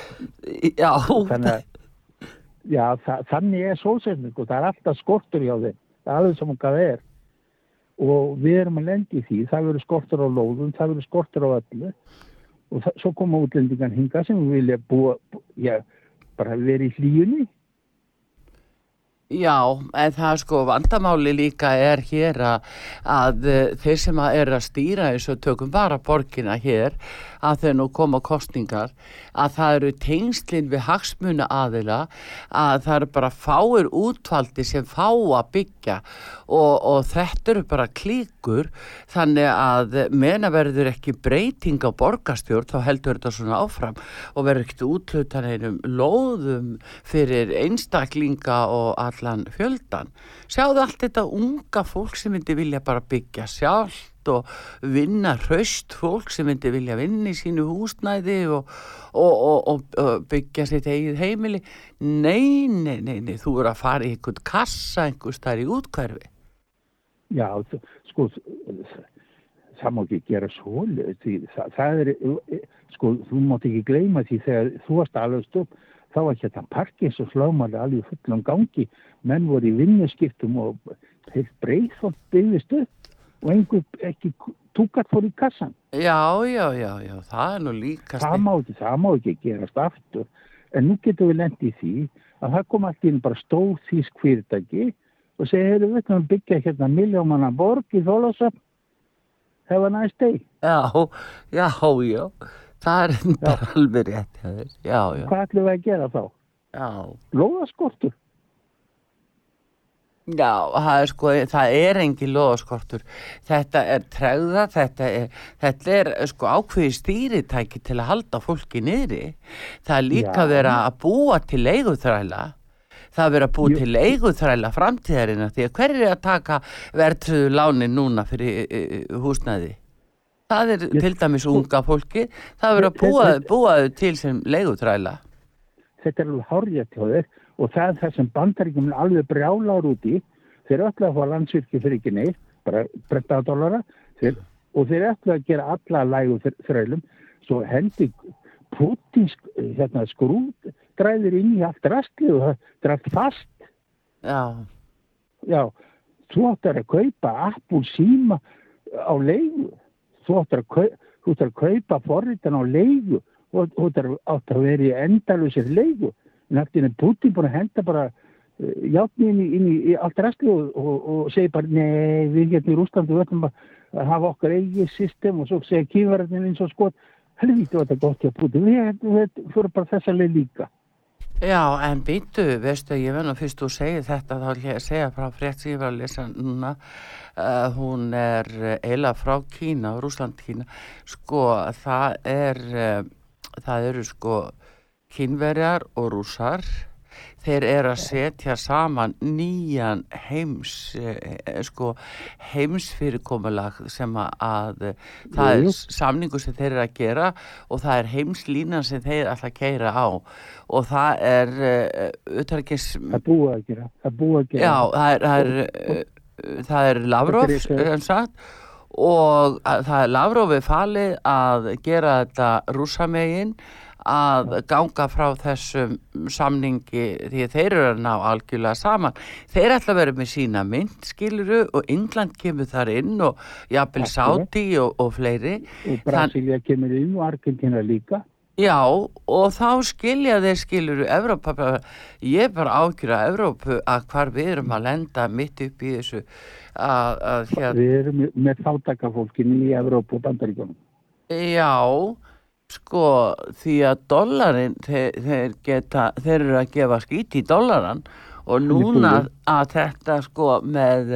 já. Þannig að, já, það, þannig er sóserismi, sko, það er alltaf skortur hjá þeim. Það er alveg sem hvað það er. Og við erum að lendi í því, það verður skortur á lóðum, það verður skortur á öllu. Og það, svo koma útlendingan hinga sem vilja búa, bú- já, bara vera í hlýjunni. Já, en það sko vandamáli líka er hér að, að eh, þeir sem að er að stýra eins og tökum bara borgina hér að þeir nú koma kostningar að það eru tengslinn við hagsmuna aðila að það eru bara fáir útvaldi sem fá að byggja og, og þetta eru bara klíkur þannig að mena verður ekki breyting á borgastjórn þá heldur þetta svona áfram og verður ekkert útlutan einum lóðum fyrir einstaklinga og allan fjöldan. Sjáðu allt þetta unga fólk sem myndi vilja bara byggja sjálft og vinna hraust fólk sem myndi vilja vinna í sínu húsnæði og, og, og, og, byggja sitt eigið heimili. Nei, nei, nei, nei, þú eru að fara í einhvern kassa einhvers þar í útkverfi. Já, sko, það má ekki gera svo, það, það er, sko, þú mátt ekki gleyma því þegar þú varst alveg stöp, þá var hérna parkins og slagmáli alveg í fullum gangi, menn voru í vinnuskiptum og heilt breyðfólk byggðist upp og einhver ekki túkat fór í kassan. Já, já, já, já, það er nú líka Það má ekki, það má ekki gerast aftur, en nú getum við lendið því að það kom allt inn bara stóð þýsk fyrirtæki og segja, heyrðu, við að byggja hérna miljómanna borg í Þólasöfn, have a nice day. Já, já, já, það er bara alveg rétt. Já, já, Hvað ætlum við að gera þá? já. Lóðaskortur. Já, það er sko, það er engin loðaskortur. Þetta er tregða, þetta er, þetta er sko ákveði stýritæki til að halda fólki niðri. Það er líka verið að búa til leiguþræla. Það er verið að búa til leiguþræla framtíðarina því að hver er að taka verðtröðu láni núna fyrir e, húsnæði? Það er til dæmis unga fólki, það er verið að búa, búa til sem leiguþræla. Þetta er alveg hárjætt hjá þér og það það sem bandaríkjum alveg brjálar út í. Þeir alltaf að fá landsvirkji fyrir ekki neitt, bara bretta dólara þeir, og þeir alltaf að gera alla lægu þrælum svo hendi Putins hérna, skrú, dræðir inn í allt rastlið og það er allt fast. Já, Já, þú áttar að kaupa Apple síma á leigu. Þú áttar að, að kaupa forritan á leigu og þú áttar að vera í endalusir leigu. Nættin er Putin búin að henda bara uh, játni inn, í- allt restli og, og, og segir bara nei, við hérna í Rúslandi ætlum að að hafa okkar eigið system. Og svo segir kýfarinn eins og skot helvítið var þetta gott hjá Putin við, fyrir bara þessa leið líka. Já, en býtu, veistu, ég verð nú fyrst þú segir þetta, þá ætla ég að segja frá frétt sem ég var að lesa núna, uh, hún er uh, eiginlega frá Kína, Rúsland Kína, sko, það er, uh, það eru sko kínverjar og rússar, þeir eru að setja saman nýjan heims, eh, sko, heimsfyrirkomulag sem að, að eh, það er samningu sem þeir eru að gera og það er heimslínan sem þeir að keira á. Og það er uh, utarikis það er búið að gera það er búið að gera. Já, það er, er, Lavrov og að, það er Lavrovi falið að gera þetta rússamegin að ganga frá þessum samningi því þeir eru að ná algjörlega saman. Þeir ætla að vera með sína mynd skiluru og England kemur þar inn og jafnvel. Sáti og, og fleiri. og Brasilia kemur inn og Argentina líka Já, og þá skilja þeir skiluru Evrópa, ég er bara ákjör að Evrópu að hvar við erum að lenda mitt upp í þessu að, að hérna, við erum með þáttakafólkinu í Evrópu og Bandaríkjónum já, sko, því að dollarin, þeir, þeir geta, þeir eru að gefa skít í dollaran og núna að þetta sko með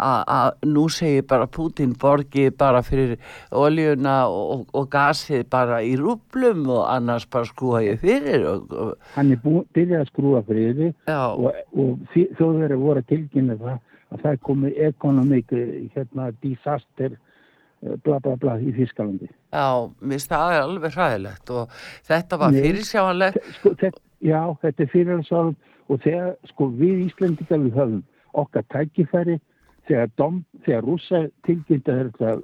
að, nú segir bara Putin borgi bara fyrir oljuna og, og gasið bara í rúblum og annars bara skrúa ég fyrir og, og hann er byrjað að skrúa fyrir og, og þjóðverið voru að tilkynna það að það komið economic eh, hérna, disaster bla bla bla í Þískalandi Já, mér finnst það er alveg hræðilegt og þetta var Nei. fyrirsjáanlegt. sko, já, þetta er fyrir að sáðum og þegar sko við Íslendingar við höfum okkar tækifæri þegar, dom, þegar rússa tilkynnta þetta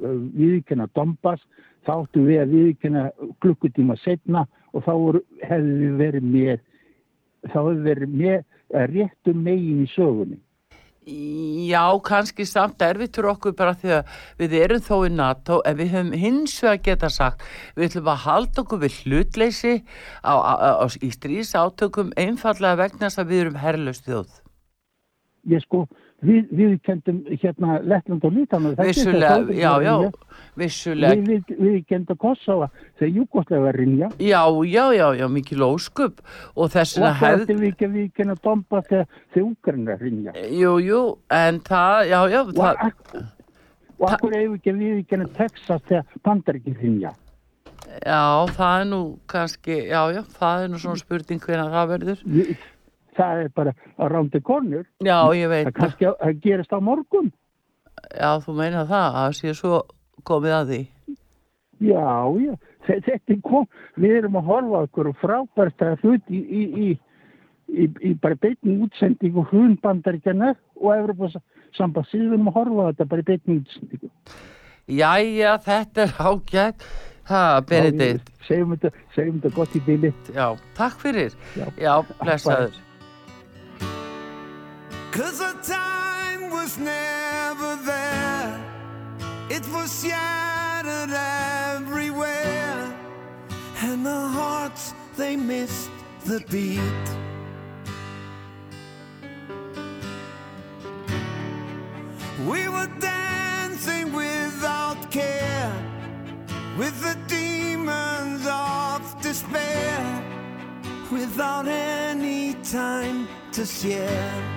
viðkynna Dombas þá áttu við að viðkynna klukkutíma setna og þá hefðu við verið með þá hefðu við verið með eh, réttum megin í sögunni Já, kannski samt erfitt fyrir okkur bara því að við erum þó í NATO en við höfum hins vegar geta sagt við ætlum að halda okkur við hlutleysi á, á, á, í stríðs átökum einfallega vegna þess að við erum herrlaust þjóð. ég sko, við, við kendum hérna Lettland og Lítan Vissulega, já, já, vissulega. við, við, við kendum Kosovo þegar Júkoslega rinja Já, já, já, já, mikil óskup og þess og það hefð... við kenna Domba þegar Úkraina rinja Jú, jú, en það, já, já, það... og akkur hefur ekki við kenna Texas þegar Bandaríkin rinja Já, það er nú kannski, já, já, það er nú svona spurning hvernig það verður. Við- það er bara að rándi konur Já, ég veit það kannski að, að gerist á morgun Já, þú meina það, að sé svo komið að því. já, já, Þe- þetta er kom við erum að horfa okkur frábært að hlut í, í, í, í, bara beinni útsendingu hrun bandaríkjana og Evropa sambandsins við erum að horfa þetta bara í beinni útsendingu Jæja, þetta er ágætt. Ha, Benedikt. segjum þetta gott í bíli Já, takk fyrir. Já, Já blessaður. Cause our time was never there. It was shattered everywhere. And the hearts, they missed the beat. We were dancing without care with the demons of despair without any time to share.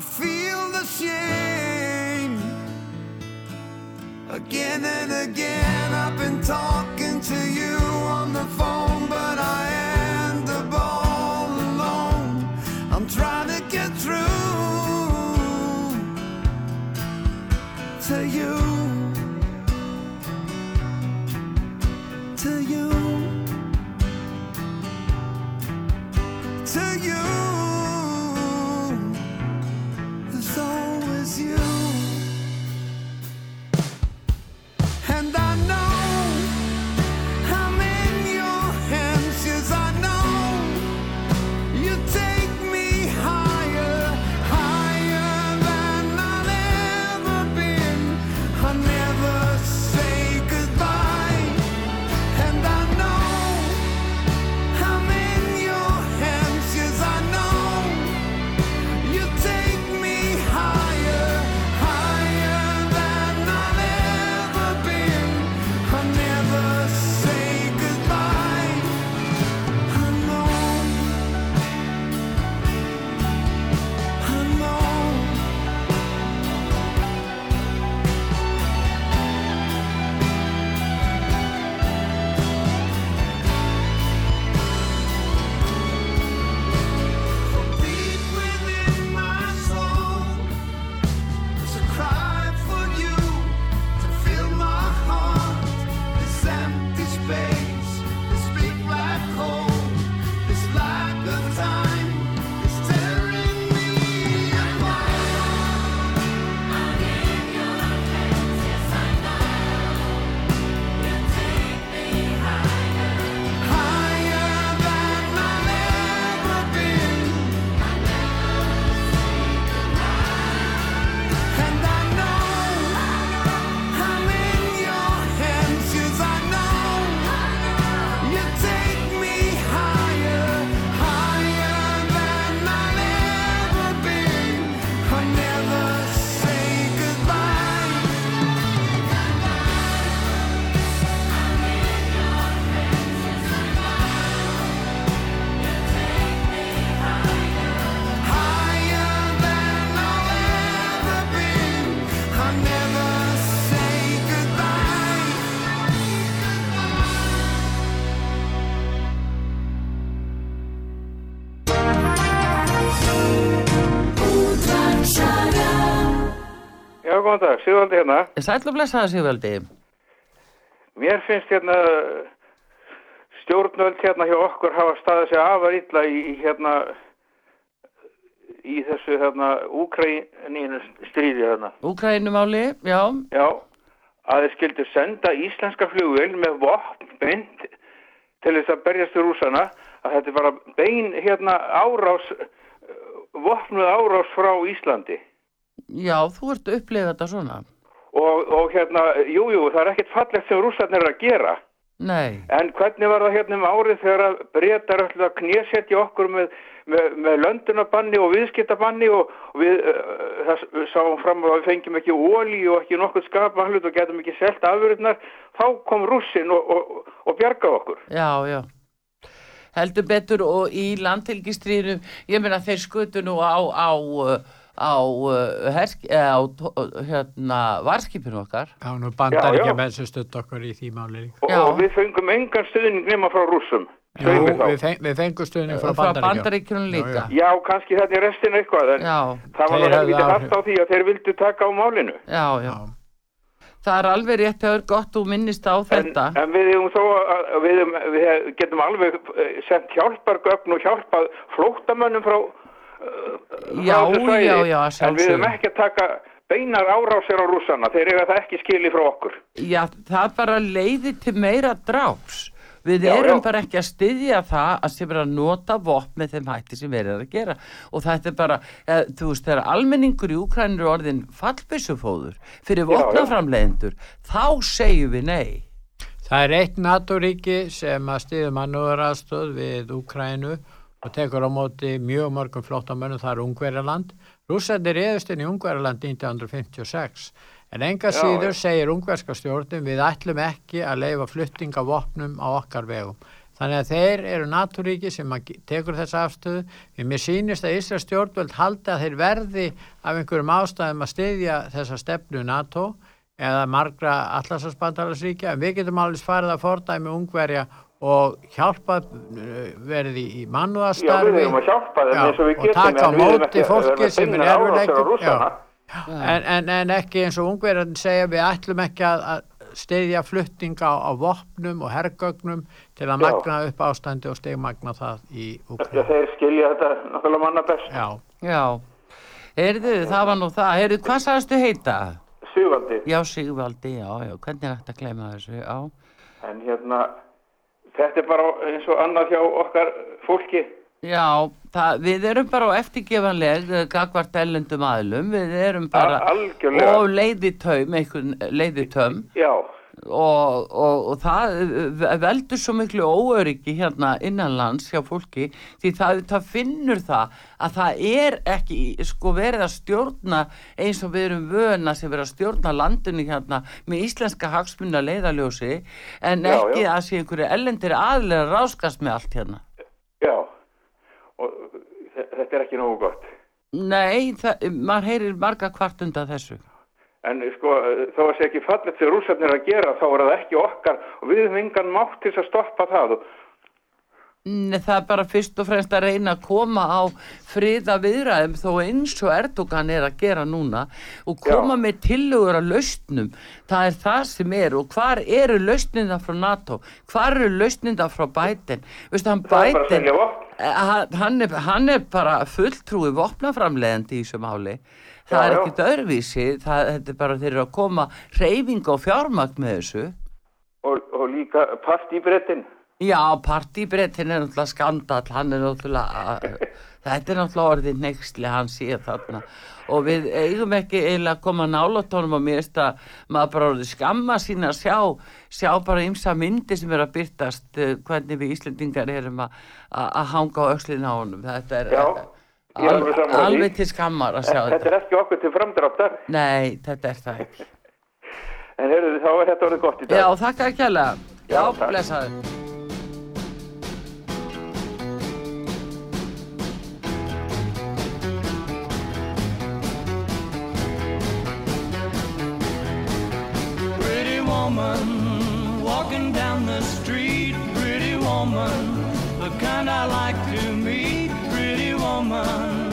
I feel the shame. Again and again, I've been góðan dag, Sigvaldi hérna. Sæll og blessaða Sigvaldi. Mér finnst hérna stjórnvöld hérna hjá okkur hafa staðið sig afar illa í, í hérna í þessu hérna Úkraínu stríði hérna. Úkrænumáli, já. Já, að þeir skildu senda íslenska flugvél með vopn beint til þess að berjast við rúsana að þetta er bara bein hérna árás vopnuð árás frá Íslandi. Já, þú ert að upplifa þetta svona. Og, og hérna, jú, jú, það er ekkert fallegt sem rússarnir eru að gera. Nei. En hvernig var það hérna um árið þegar að breytar ætlaði að knésetja okkur með, með, með löndunabanni og viðskiptabanni og, og við, uh, það, sáum fram að við fengjum ekki óli og ekki nokkuð skapa hlut og getum ekki selt afurðnar, þá kom rússin og, og, og bjargaði okkur. Já, já. Heldur betur og í landhelgistriðinu, ég meina þeir skutu nú á, á, uh, á, uh, hersk, eh, á hérna, varskipinu okkar. Já, nú bandar ekki menn sem stutt okkur í því máli. Og, og við fengum engan stuðning nema frá rússum. Jú, við, feng, við fengum stuðning frá Frá bandaríkjum. Bandaríkjunum líka. Já, kannski þetta er restin eitthvað, en Já. það var helviti áhrif. hægt á því að þeir vildu taka á málinu. Já, já. Það er alveg rétt að gott þú minnist á þetta. En við, hefum þó, að- að við, við getum alveg eh, sent hjálpargögn og hjálpað flóttamönnum frá, Já, svæði. já, já, að En við hefum ekki að taka beinar árásir á rússana, þeir eiga það ekki skili frá okkur. Já, það bara leiði til meira dráps. Við Já, erum já. bara ekki að styðja það að sem er að nota vopn með þeim hætti sem verið er að gera. Og þetta er bara, eh, þú veist, þegar almenningur í Úkrænir er orðin fallbyssufóður fyrir vopnaframleiðendur, þá segjum við nei. Það er eitt NATO-ríki sem að stiður mannúðaraðstöð við Úkrænu og tekur á móti mjög mörgum flottamönnum, það er Ungverjaland. Rússandi reyðust inn í Ungverjaland 1956 En enga síður segir ungverska stjórnum við ætlum ekki að leifa flutting af vopnum á okkar vegum. Þannig að þeir eru naturíki sem tekur þessa afstöðu. Mér sýnist að Ísraels stjórnvöld haldi að þeir verði af einhverjum ástæðum að styðja þessa stefnu NATO eða margra allarsasbandalarsríkja en við getum alveg farið að fordæmi ungverja og hjálpa uh, verði í Já, mannúðastarfi við erum að hjálpa þeim Já, eins og við og getum. taka á móti fólki sem er Rússana. en, en, en ekki eins og ungverðin segja við ætlum ekki að, að stiðja flutninga á, á vopnum og hergögnum til að Já. magna upp ástandi og stegmagna það í. Já, þeir skilja þetta náttúrulega manna best. Já. Já, heyrðu, það var nú það, heyrðu, hvað sagðistu heita? Sigvaldi. Já, Sigvaldi, já, já, hvernig er þetta að gleyma þessu, já. En hérna, þetta er bara eins og annað hjá okkar fólki. Já, það, við erum bara á eftirgefanleg gagvart ellendum aðlum, við erum bara leiðitöym, einhvern leiðitöym Já. Og, og, og það veldur svo miklu óöryggi hérna innanlands hjá fólki því það, það finnur það að það er ekki sko verið að stjórna eins og við erum vöna sem verið að stjórna landinu hérna með íslenska hagsmunna leiðaljósi en Já, ekki já. að sé einhverju ellendir aðlega ráskast með allt hérna. Já. Og þe- þetta er ekki nógu gott. Nei, það, maður heyrir marga kvart undan þessu. En sko, þó að sé ekki fallet þegar rússarnir að gera, þá er það ekki okkar og við höfum engan mátt til að stoppa það. Og, Nei, það er bara fyrst og fremst að reyna að koma á friða viðræðum þó eins og Erdogan er að gera núna og koma með tillögur að lausnum. Það er það sem er og hvar eru lausninda frá NATO? Hvar eru lausninda frá Biden? Veistu, hann Það er Biden, eh, hann, er, hann er bara fulltrúi vopnaframleðandi í þessu máli. Það Já, er ekkit öðruvísi, það, þetta er bara þeir eru að koma reyfing og fjármagn með þessu. og, og líka partýbrettin. Já, partýbrettin er náttúrulega skandall, hann er náttúrulega, þetta er náttúrulega orðið nexli hann sé þarna. Og við eigum ekki eiginlega að koma nálatónum og mér veist að maður bara orðið skamma sín að sjá, sjá bara ymsa myndi sem er að byrtast uh, hvernig við Íslendingar erum að hanga á öxlin á honum, þetta er Já, alveg alveg til skammar að sjá Þetta þetta. er ekki okkur til framdráttar. Nei, þetta er það ekki. En heyrðu, þá er þetta orðið gott í dag. Já, þakka ekki alveg. Já, Já, blessaður. Pretty woman walking down the street, pretty woman, the kind I like to meet, woman.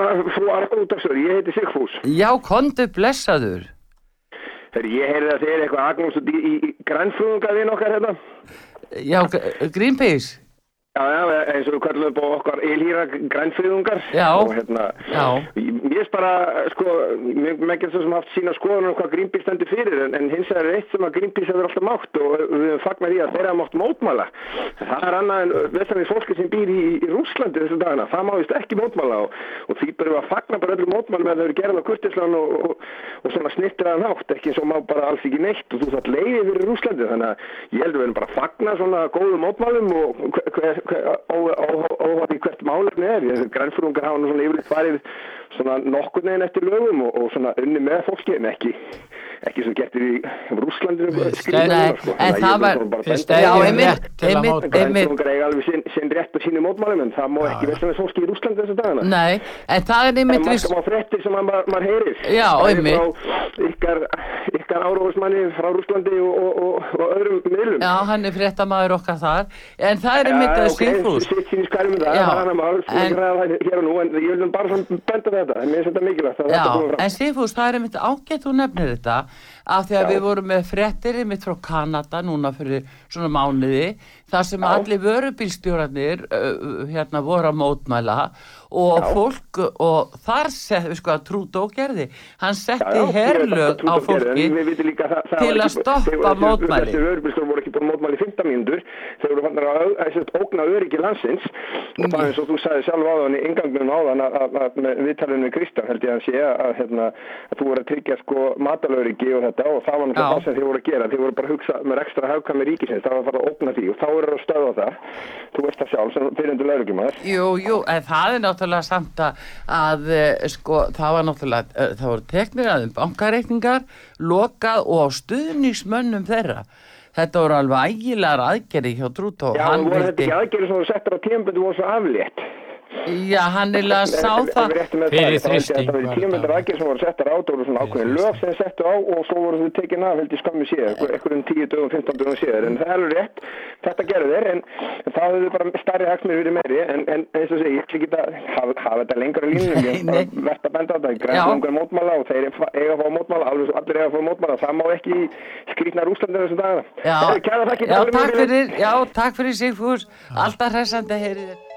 Daginn frú Arnútarsur, ég heiti Sigfús. Já, kondu blessaður. Þegar ég heyrði að þeir eitthvað út í, í, í grænfrúðungavinn okkar hérna. Já, Greenpeace. Já, já, eins og við kallum upp á okkar ylhýra grænfrúðungar. Já. Og hérna, Já. mér er bara, sko, svo sem haft sína skoðun um hvað Greenpeace stendur fyrir, en, en hins vegar er eitt sem að Greenpeace hefur alltaf mátt og við fagnað því að þeirra mátt mótmæla. Það er annað en vestanins fólki sem býr í, í Rúslandi þessu dagana. Það má vist ekki mótmæla og, og því við að fagna bara öllum mótmælum með að þau eru gerðan á kurtislan og, og, og svona snittraðan hátt, ekki eins og má bara alls ekki neitt og þú þátt leiði fyrir Rúslandi. Þannig að ég held að við erum bara að fagna svona góðum mótmælum og óhátt í hvert málefni er. Grænfrúngar hafa nú svona yfirleitt farið svona nokkur neginn eftir lögum og, og svona unni með fólki en ekki ekki sem getur í Rúslandinu Nei, en það var- einmitt, alveg sinn, rétt og sínu mótmælum? En það má ekki verða með fólki í Rúslandi þessu dagana. Nei, en það er En einmitt maður viss... skal má fréttir sem maður, maður heyrir. Já, einmitt. ykkar, ykkar áróðismanni frá Rúslandi og, og, og, og öðrum miðlum. Já, hann er fréttamaður okkar þar. En það er einmitt að Sigfús. Sitt sín í skærum það, Já, það er hann að maður sem en- ræða það hér og nú en ég vil nú bara svona benda þetta. En mér finnst þetta mikilvægt að Já, þetta komið fram. en Sigfús, það er einmitt ágætt þú nefnir þetta af því að við vorum með fréttir einmitt frá Kanada núna fyrir svona mánuði þar sem allir vörubílstjórarnir uh, hérna voru að mótmæla og Já. fólk og þar sett, við sko að Trúdó gerði hann setti að á fólki til að stoppa mótmæli. Þessi vörubílstjórar voru ekki búin mótmæli í 15 mínútur. Þeir voru fannar að ógna öryggi landsins. Og það eins og þú sagði sjálf áðan í ingangnum áðan að, að, viðtalinu við Kristján held ég að sé að, hérna, þú voru að tryggja sko matalöryggi og þetta og það var náttúrulega það sem þið voru að gera. Þið voru bara að hugsa með ekstra hagkvæmi ríkisins. Það var að fara að ógna því og þá eru að stöða það. Þú veist það sjálf sem fyrirundur náttúrulega samt að, eh, sko, það var náttúrulega, eh, það voru teknir aðeins bankareikningar, lokað og á stuðningsmönnum þeirra. Þetta voru alveg ægilegar aðgerði hjá Trútó. Já, voru þetta ekki aðgerið sem voru settar á tímabundu voru svo aflétt Já, hann er að sá það. Fyrir þrýsting Það var tímabundu aðgerið sem voru settar á það voru svona ákveðin lög sem settu á og svo voru þau tekin af held í skammi síðar einhverjum 10 dögum, 15 dögum síðar. En það er alveg rétt, þetta gerðu þeir en það hefur bara starri hagsmir verið meiri. En, en eins og segi, ég ætla ekki að hafa, hafa þetta lengur í línum, ég er bara verðt að benda á þetta grænungar mótmála og þeir eiga að fá mótmála alveg svo allir eiga að fá mótmála það má ekki skrýtna Rúslandir þessum dagana. Já, takk fyrir, já, takk fyrir Sigfús, alltaf hressandi heyrið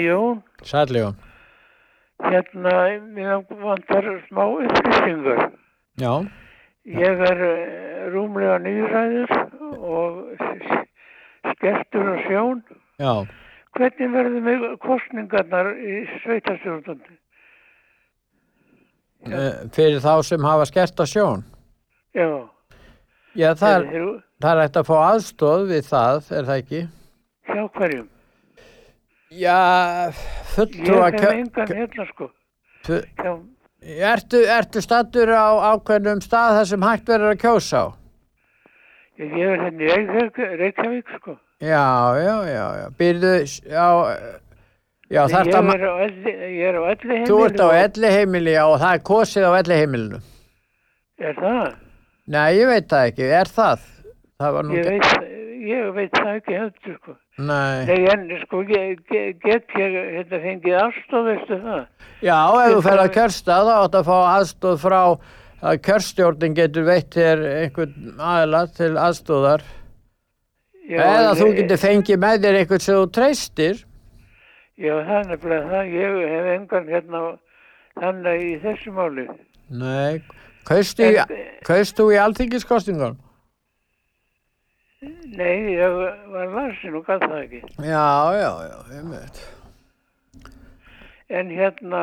Ég heiti Jón. Hérna, mér vantar smá upplýsingar. Já. Ég er eh, rúmlega nýræður og skertur á sjón. Já. Hvernig verður mig kostningarnar í sveitarstjórnandi? Eh, Fyrir þá sem hafa skert á sjón. Já, Já, það er, það er hægt að fá aðstóð við það, er það ekki? hjá hverjum? Já, fulltrúa... Ég hef engan hérna sko. Já, Ertu, ertu stattur á ákveðnum stað þar sem hægt verður að kjósa á? ég er hérna í Reykjavík, sko. Já, já, já, já. Býrðu á... Já, ég, er á elli, ég er á elli heimili. Þú ert á elli heimili, já, og það er kosið á elli heimilinu. Er það? Nei, ég veit það ekki. Er það? Það. Ég veit, ég veit það ekki heldur sko. Nei. Nei, en sko, get, get ég hérna fengið afstof, veistu það? Já, ef þú fer að kjörstað þá átt að fá aðstóð frá að kjörstjórnin getur veitt þér einhvern aðila til aðstóðar. Já, Eða þú getur fengið með þér einhvern sem þú treystir. Já, það er nefnilega það. Ég hef engan hérna þannig í þessu máli. Nei, kaustu í, í alþingiskostingunum? Nei, ég var larsin og gæt það ekki. Já, já, já, ég veit. En hérna,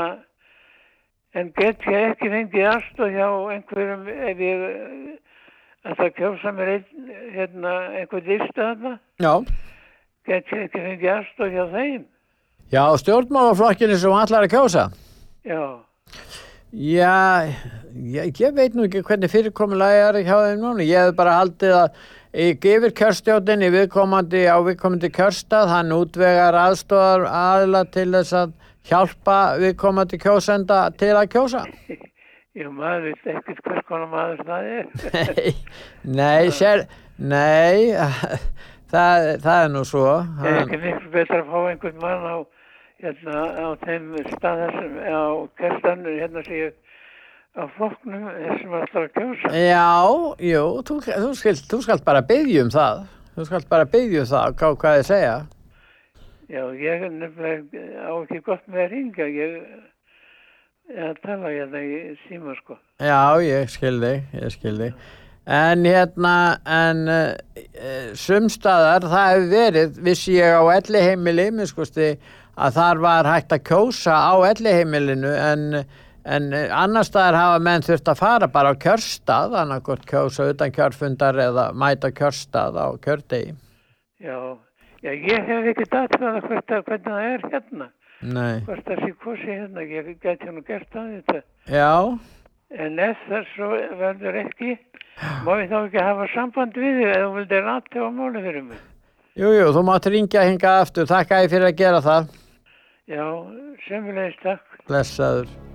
en get ég ekki fengið aðstof hjá einhverjum ef ég að það kjósa mér einn, hérna, einhvern lista þarna? Já. Get ég ekki fengið aðstof hjá þeim? Já, stjórnmálaflokkinu sem allar að kjósa. Já, Já, ég, ég veit nú ekki hvernig fyrirkomulega er hjá þeim núna. Ég hef bara haldið að ég gefur kjörstjóðin í viðkomandi á viðkomandi kjörstað, hann útvegar aðstofar aðla til þess að hjálpa viðkomandi kjósenda til að kjósa. ég maður veit ekkert hvers konar maður það er. Nei, nei, sér, nei, það, það er nú svo. Er ekki miklu betra að fá einhvern mann á, hérna, á þeim stað þessum, á kerstanur, hérna sé ég, á flokknum þessum alltaf að kjósa. Já, jú, þú, þú, skalt, þú skalt bara byggja um það. Þú skalt bara byggja um það, hvað, hvað ég segja. Já, ég er nefnilega á ekki gott með að ringa, ég er að tala hérna í síma, sko. Já, ég skil þig, ég skil þig. En hérna, en uh, sumstaðar, það hefur verið, vissi ég á elli heimili, miskusti, að þar var hægt að kjósa á elli heimilinu, en, en eh, annar staðar hafa menn þurft að fara bara á kjörstað, annarkort kjósa utan kjörfundar eða mæta kjörstað á kjördegi. Já, já, ég hef ekki datað að hvert að hvernig það er hérna. Nei. Hvort það sé kosi hérna, ég gæti nú gert það þetta. Já, En ef það svo verður ekki, má ég þá ekki hafa samband við þig eða þú vildir rati á máli fyrir mig. jú, jú, þú mátt ringja hingað aftur, þakka ég fyrir að gera það. Já, sömulegist takk. Blessaður.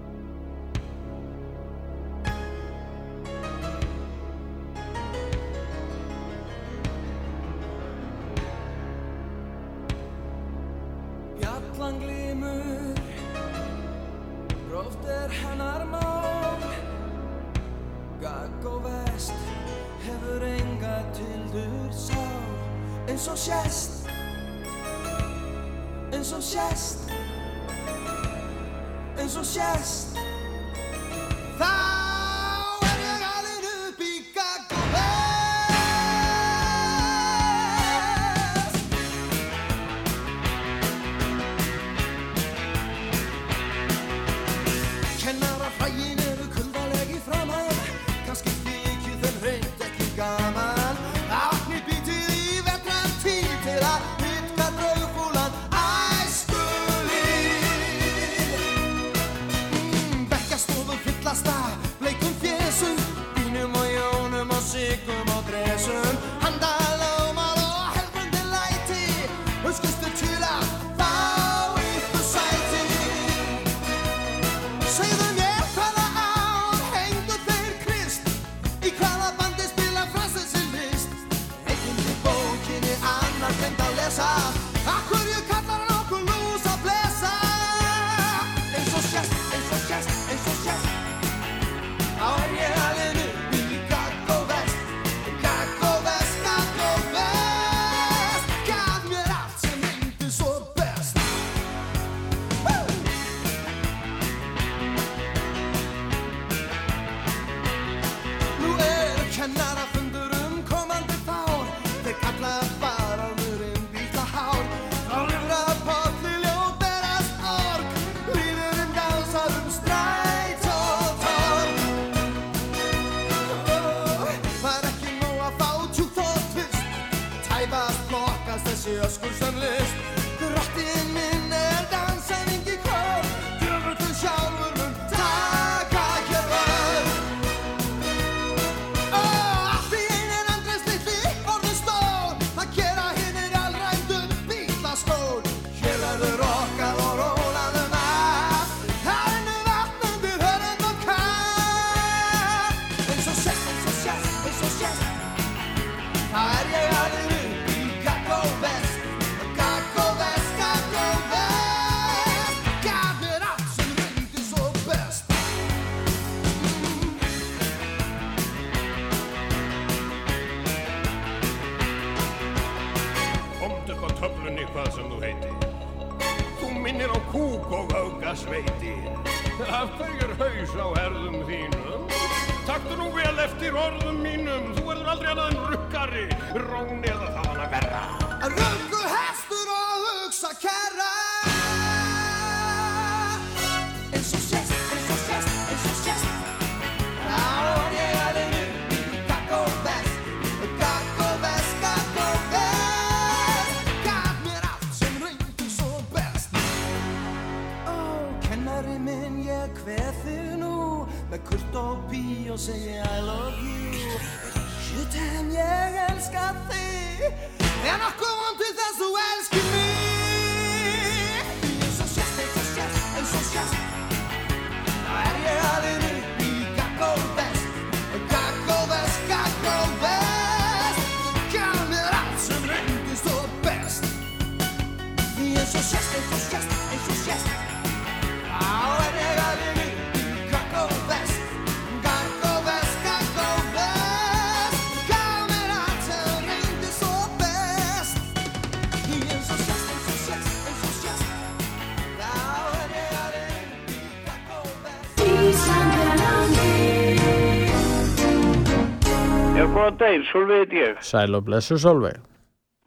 Góðan daginn, Solveig heit ég. Sæl og blessu Solveig.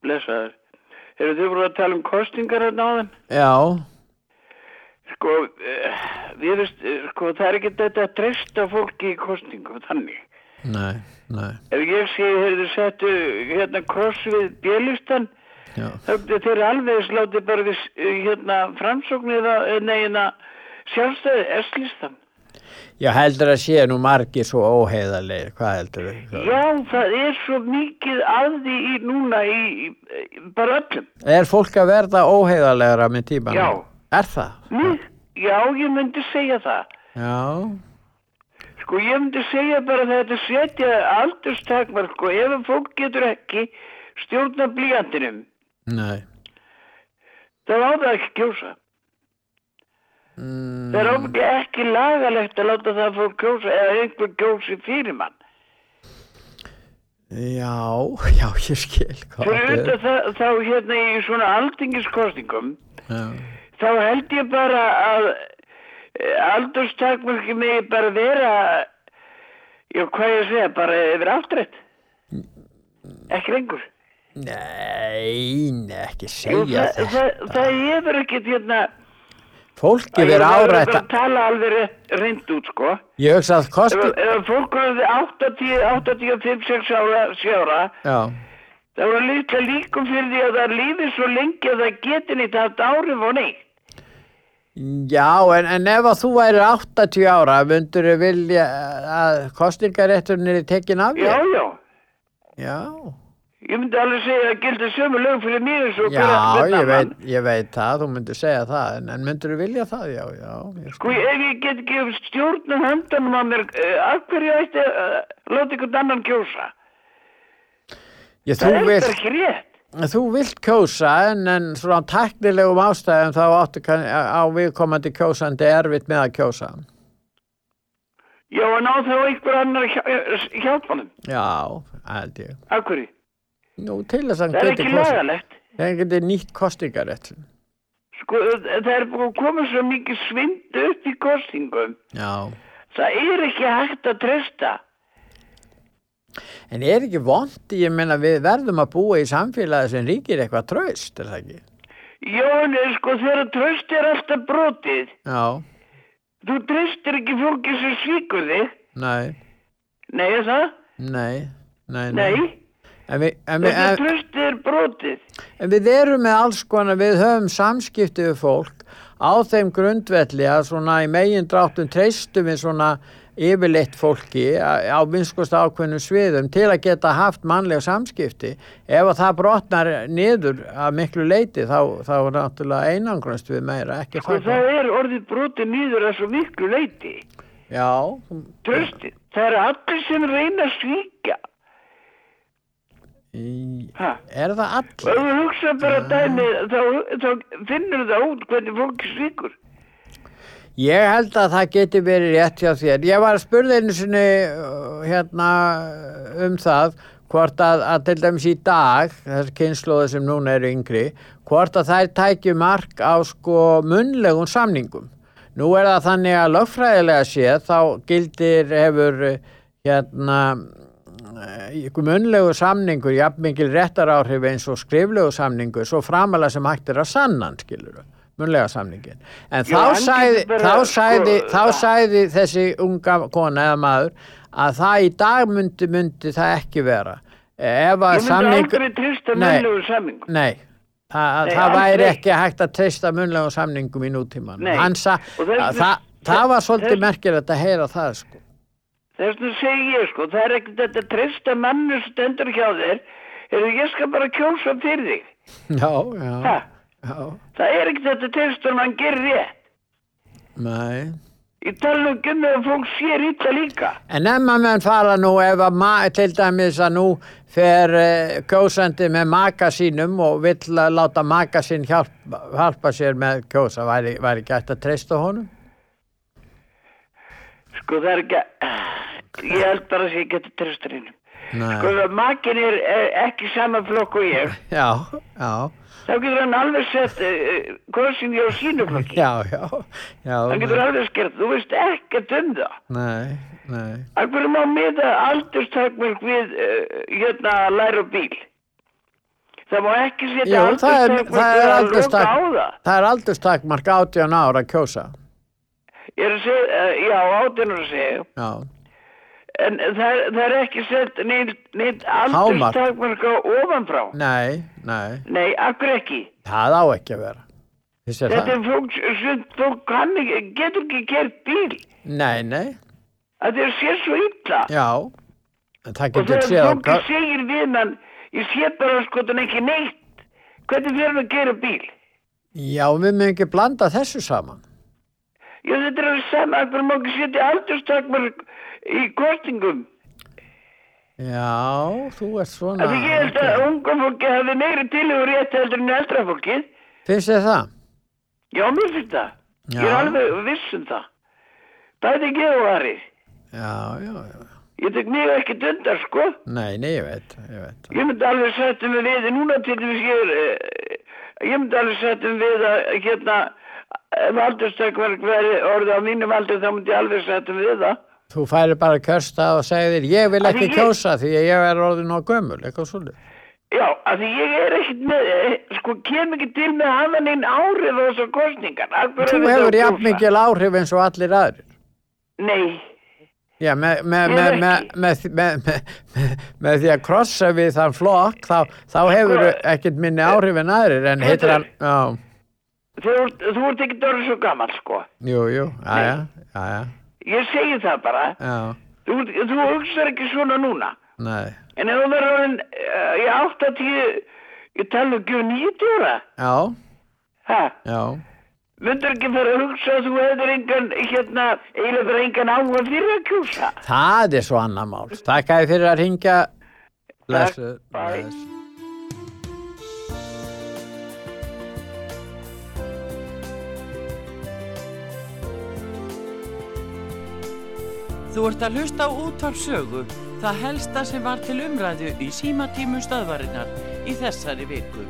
Blessaður. Eru þið voru að tala um kostingar hérna á þann? Já, Sko, uh, við veist, uh, sko, það er ekki þetta að treysta fólki í kostingum, þannig. nei, nei, Ef ég sé, heyrðu, settu hérna kross við bjölistan, þeir eru alveg slátið bara við, uh, hérna, framsóknir eða, neina, sjálfstæði, S-listan. Já, heldur að sé nú margir svo óheiðarlegir, hvað heldur þau? Já, það er svo mikið að því í núna í, í bara öllum. Er fólk að verða óheiðarlegra með tímanum? Já. Er það? Nú, já, ég myndi segja það. Já, Sko, ég myndi segja bara þetta setja aldurstakmar, sko, ef fólk getur ekki stjórna blíjandinum, nei. það ekki kjósa. Mm, Það er ekki lagalegt að láta það fólk kjósa eða einhver kjósi fyrir mann. já, já, ég skil. Fyrir það, þá hérna í svona aldingiskostingum, Já, þá held ég bara að aldurstakmarki megi bara vera, já, hvað ég segja, bara yfir áttrætt. Ekki lengur. nei, ekki Jú, segja það, þetta. það, það hefur ekkert hérna Fólki verið árætt að tala alveg hreint út sko Ég hugsa að ef, kosti... ef fólk verður 80, 85, 6 ára, 7 ára Já, það voru líka líkum fyrir því að það lífi svo lengi að það geti nýtt haft áhrif og neitt Já, en, en ef að þú væri 80 ára, myndur þú vilja að kostningarétturinn er tekin af Já, þér? já. Já, Ég myndi alveg segja að gildi sömu lög fyrir mér eins og já, hver ég veit, ég veit það, þú myndur segja það, en, en myndur þú vilja það? Já, já, ég Sko, ef ég get ekki stjórnum höndanum að mér, uh, af hverju ætti að láta einhvern annan kjósa? Ég, Það er vilt, ekki rétt. þú vilt kjósa en, en svona teknilegum ástæðum þá áttu kann, á viðkomandi kjósandi erfitt með að kjósa. Já, en á þá einhver annar eh, hjálpa honum. Já, held ég. Af hverju? Nú, til þess að hann Það er geti ekki kosið. lagalegt. Það geti nýtt kostingarétt. Sko, það er búið að koma svo mikið svind upp í kostingum. Já. Það er ekki hægt að treysta. En er ekki vond, ég meina við verðum að búa í samfélagi sem ríkir eitthvað traust, er það ekki? Já, en sko, þegar tröst er alltaf brotið, Já, þú treystir ekki fólki sem svíkur þig. nei, Nei, er það? nei, nei, Nei. En við, en, við, Þetta tröst er brotið. en við erum með alls konar, við höfum samskipti við fólk á þeim grundvelli að svona í megin dráttum treystum við svona yfirleitt fólki á minnskust ákveðnum sviðum til að geta haft mannlega samskipti. Ef að það brotnar niður að miklu leiti þá, þá er náttúrulega einangrunst við meira, ekki það. það er orðið brotið nýður að svo miklu leiti. Já, Tröstið. Það eru allir sem reyna að svíkja. Ha? er það Og allir? ef þú hugsa bara dæmi, þá, þá finnur það út hvernig fólki svíkur. Ég held að það geti verið rétt hjá þér. Ég var að spurða einu sinni uh, hérna um það hvort að, að til dæmis í dag, þessar kynnslóði sem núna eru yngri, hvort að þær tækju mark á sko munlegum samningum. Nú er það þannig að lögfræðilega séð þá gildir hefur hérna ykkur munlegu samningur, jafn mikil réttar áhrif eins og skriflegu samningur, svo framalega sem hægt er að sannan, skilur munlega samningin. En Já, þá sæði, þá sæði, sko, þá sæði þessi unga kona eða maður að það í dag myndi, myndi það ekki vera. Ef að Ég myndi samning... aldrei treysta Nei, munnlegu samning. Nei, það, Nei, það væri ekki hægt að treysta munlegum samningum í nútíman. Nei. Hann sa, Og þess- að, það, það var svolítið merkilegt að heyra það, sko. Þess vegna segi ég sko, það er ekkert þetta treysta mannu stendur hjá þér. Heyrðu, ég skal bara kjósa fyrir þig. Já, já, Ha? já, Það er ekkert þetta treysta en hann gerir rétt. nei. Ég tala um að fólk sér illa líka. En ef maður fara nú ef að ma, til dæmis að nú fer uh, kjósandi með maka sínum og vill láta maka sín hjálpa, hjálpa sér með kjósa, væri, væri hægt að treysta honum? Sko það er ekki, ég held bara að ég geti treysta hennum. Nei. Sko ef makin er, er ekki sama flokk og ég, Já, já, þá getur hann alveg sett uh, korsinni á sínu flokki. já, já, já. Hann getur alveg skert, þú veist ekkert um það. Nei, nei. Akkur má miða aldurstakmörk við uh, hérna að læra bíl. Það má ekki setja það er, aldurstakmörk það er að loka á aldurstak, það. það aldurstakmark 18 ára að kjósa. Ég er að segja, uh, já, átjánur að segja. Já, En það, það er ekki sett neitt, á ofanfrá. nei, nei, Nei, akkur ekki. það á ekki að vera. Er Þetta það? er fólk, sem fólk kann ekki, getur ekki kert bíl. Nei, nei, Það er sér svo illa. já, en það Og þegar á fólki segir við mann, ég sé bara sko þannig ekki neitt. Hvernig fyrir að gera bíl? Já, við mögum ekki blanda þessu saman. Já, þetta er alveg sama, akkur má ekki setja aldurstakmörk í kostingum. Já, þú ert svona... Af því ég held að unga fólki hafi meiri tilhugur rétt heldur en eldra fólkið. Finnst þið það? Já, mér finnst það. Ég er Já. alveg viss um það. Bæði ekki og Ari. Já, já, já. Ég tek mig ekki dundar, sko. Nei, nei, ég veit, ég veit. Ég myndi alveg setja mig við, núna til dæmis ég er, eh, ég myndi alveg setja mig við að hérna, ef aldurstakverk veri orðið á mínum aldur þá myndi ég alveg setja við það. Þú færi bara kjörsta og segir ég vil ekki ég- kjósa því að ég er orðin á gömul, eitthvað svolítið. Já, af því ég er ekkert með, eh, sko, kem ekki til með að hafa neinn árið á þessar kostningar. Þú hefur að jafn mikil áhrif eins og allir aðrir. Nei, Já, með, með, með, með, því að krossa við þann flokk, þá, þá hefur Sko- ekkert minni áhrif en aðrir, en heitir hann, já, þú, ert- ekki dörður svo gammal sko. Jú, jú, aðja, aðja, ég segi það bara. Já, þú, þú hugsar ekki svona núna. Nei, en ef þú verður orðin uh, í 80 ég tala ekki um 90 ára? Já, ha, já, myndur ekki fara að hugsa að þú hefur engan hérna, eiginlega engan áhuga fyrir að kjúsa það er svo annar mál. Takk að fyrir að ringja. Blessu, bless. Þú ert að hlusta á útvarp sögu, það helsta sem var til umræðu í símatímu stöðvarinnar í þessari viku.